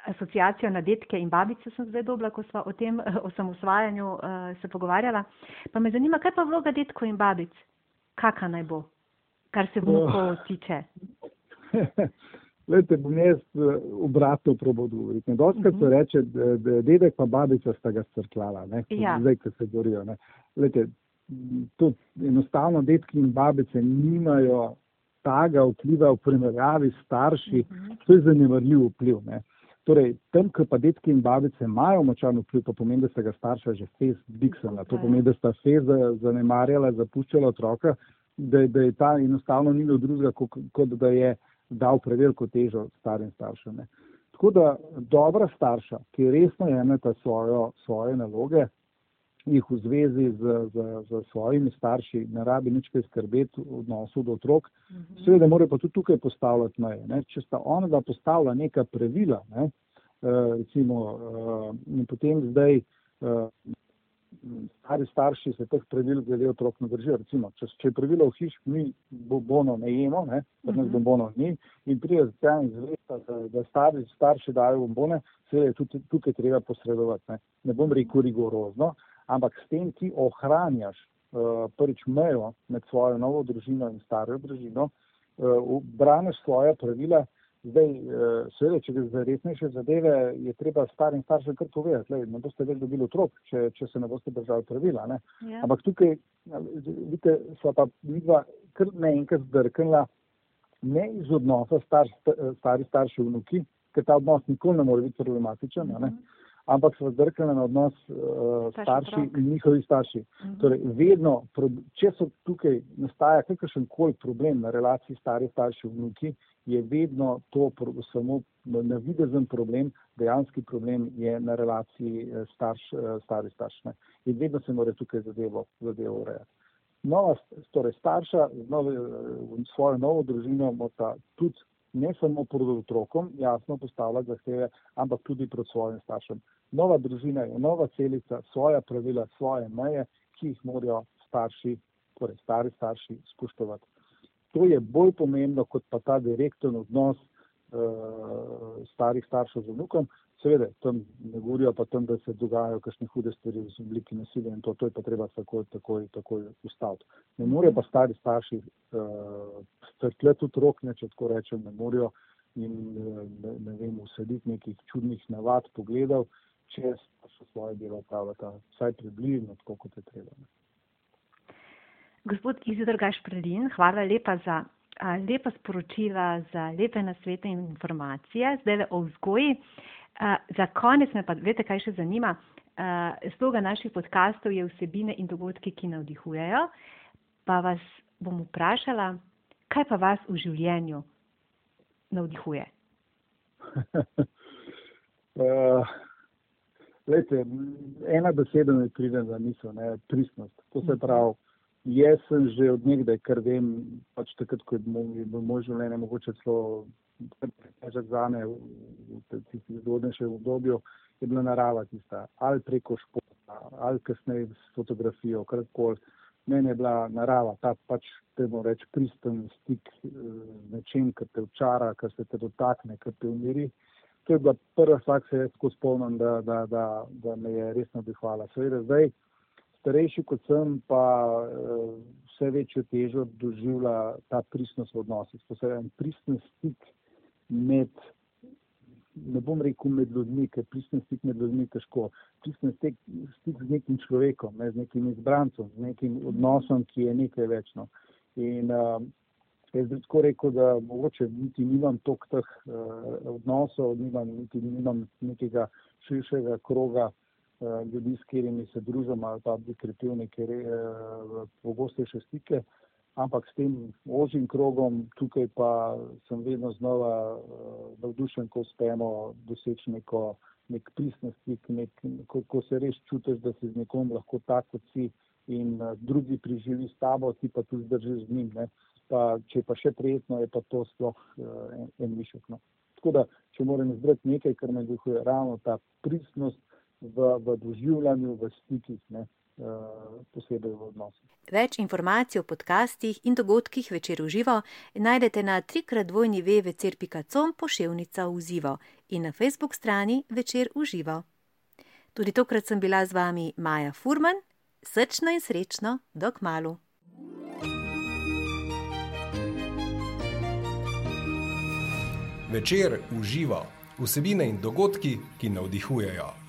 [SPEAKER 3] asociacijo na detke in babice sem zdaj dobila, ko smo o tem uh, osamosvajanju uh, se pogovarjala. Pa me zanima, kaj pa vloga detkov in babic? Kaka naj bo, kar se vnukov tiče?
[SPEAKER 4] Lejte, bom jaz eh, obratno probo govoriti. Doskrat se mhm. reče, da dedek pa babica sta ga strklala, ja. zdaj, ko se gorijo. Lejte, tudi enostavno detki in babice nimajo taga vpliva v primerjavi s starši, uh mhm. -huh. to je zanemarljiv vpliv. Ne. Torej, tam, ko pa detki in babice imajo močan vpliv, to pomeni, da se ga starša že fez diksala, to pomeni, da sta fez zanemarjala, zapuščala otroka, da, da je ta enostavno ni bil drugega, kot, kot da je dal preveliko težo starim staršem. Ne. Tako da dobra starša, ki resno jemeta svoje naloge, jih v zvezi z, z, z svojimi starši ne rabi nič kaj skrbeti v odnosu do otrok. Mhm. Seveda mora pa tudi tukaj postavljati meje. Ne. Če sta ona da postavlja neka pravila, ne, uh, recimo, uh, in potem zdaj uh, stari starši se teh pravil glede otrok ne držijo. Recimo, če, če je pravilo v hiš, mi bono ne jemo, ne, ker nas mhm. bombono ni, in pride z tem izvesta, da, da stari starši dajo bombone, seveda je tudi tukaj treba posredovati. Ne, ne bom rekel rigorozno, ampak s tem ti ohranjaš uh, prvič mejo med svojo novo družino in staro družino, uh, braniš svoje pravila. Zdaj, uh, seveda, če gre za resnejše zadeve, je treba starim staršem kar povedati, da ne boste več dobili otrok, če, če se ne boste držali pravila. Ja. Ampak tukaj, vidite, so pa vidva kar naenkrat zdrknila ne iz odnosa star, stari starši vnuki, ker ta odnos nikoli ne more biti problematičen. Mm -hmm ampak so zdrkane na odnos uh, starši in njihovi starši. Uh mhm. -huh. Torej, vedno, če so tukaj nastaja kakršen koli problem na relaciji stari starši vnuki, je vedno to pro, samo navidezen problem, dejanski problem je na relaciji eh, starš, eh, stari starš. Ne. In vedno se mora tukaj zadevo, zadevo urejati. Nova, torej starša z novo, svojo novo družino mora tudi ne samo pred otrokom, jasno postavljati zahteve, ampak tudi pred svojim staršem. Nova družina je nova celica, svoja pravila, svoje meje, ki jih morajo starši, torej stari starši, spoštovati. To je bolj pomembno kot pa ta direkten odnos uh, starih staršev z vnukom. Seveda, tam ne govorijo pa tam, da se dogajajo kakšne hude stvari v obliki nasilja in to, to je pa treba takoj, takoj, takoj ustaviti. Ne morejo pa stari starši uh, strkljati otrok, ne, če tako rečem, ne morejo in uh, ne, ne vem, usaditi nekih čudnih navad, pogledov, če so svoje delo pravata, vsaj približno tako, kot je treba. Ne.
[SPEAKER 3] Gospod Izidor Gašpredin, hvala lepa za a, lepa sporočila, za lepe nasvete in informacije. Zdaj le o vzgoji. Uh, za konec me pa, veste, kaj še zanima. Uh, sloga naših podkastov je vsebine in dogodki, ki navdihujejo. Pa vas bom vprašala, kaj pa vas v življenju navdihuje?
[SPEAKER 4] uh, lejte, ena beseda mi pride na misel, ne, pristnost. To se mhm. pravi, jaz sem že od nekdaj, ker vem, pač takrat, ko je moj, moj življenje mogoče celo težek za me v tistem zgodnejšem obdobju, je bila narava tista, ali preko športa, ali kasneje s fotografijo, karkoli. Meni je bila narava, ta pač, temu reč, pristen stik z nečem, kar te včara, kar se te dotakne, kar te umiri. To je bila prva stvar, ki se jaz tako spomnim, da, da, da, da me je resno dihvala. Seveda zdaj, starejši kot sem, pa vse večjo težo doživlja ta pristnost v odnosih. Posebej pristen stik med, ne bom rekel med ljudmi, ker pristen stik med ljudmi je težko, pristen stik, stik z nekim človekom, ne, z nekim izbrancem, z nekim odnosom, ki je nekaj večno. In uh, jaz bi tako rekel, da mogoče niti nimam tok teh uh, odnosov, nimam, niti nimam nekega širšega kroga uh, ljudi, s katerimi se družim ali pa bi krepil neke uh, pogostejše stike ampak s tem ožjim krogom tukaj pa sem vedno znova uh, navdušen, ko uspemo doseči neko nek pristnosti, nek, ko, ko se res čutiš, da si z nekom lahko tak, kot si in uh, drugi priživi s tabo, ti pa tudi zdržiš z njim. Pa, če pa še prijetno, je pa to sploh uh, en, en višek. No. Tako da, če moram izbrati nekaj, kar me duhuje, ravno ta pristnost v, v doživljanju, v stikih. Ne. Eh, posebej v odnosih.
[SPEAKER 2] Več informacij o podcastih in dogodkih večer v živo najdete na trikratdvojni www.com poševnica v živo in na facebook strani večer v živo. Tudi tokrat sem bila z vami Maja Furman, srčno in srečno, dok malu.
[SPEAKER 1] Večer uživa vsebine in dogodki, ki navdihujejo.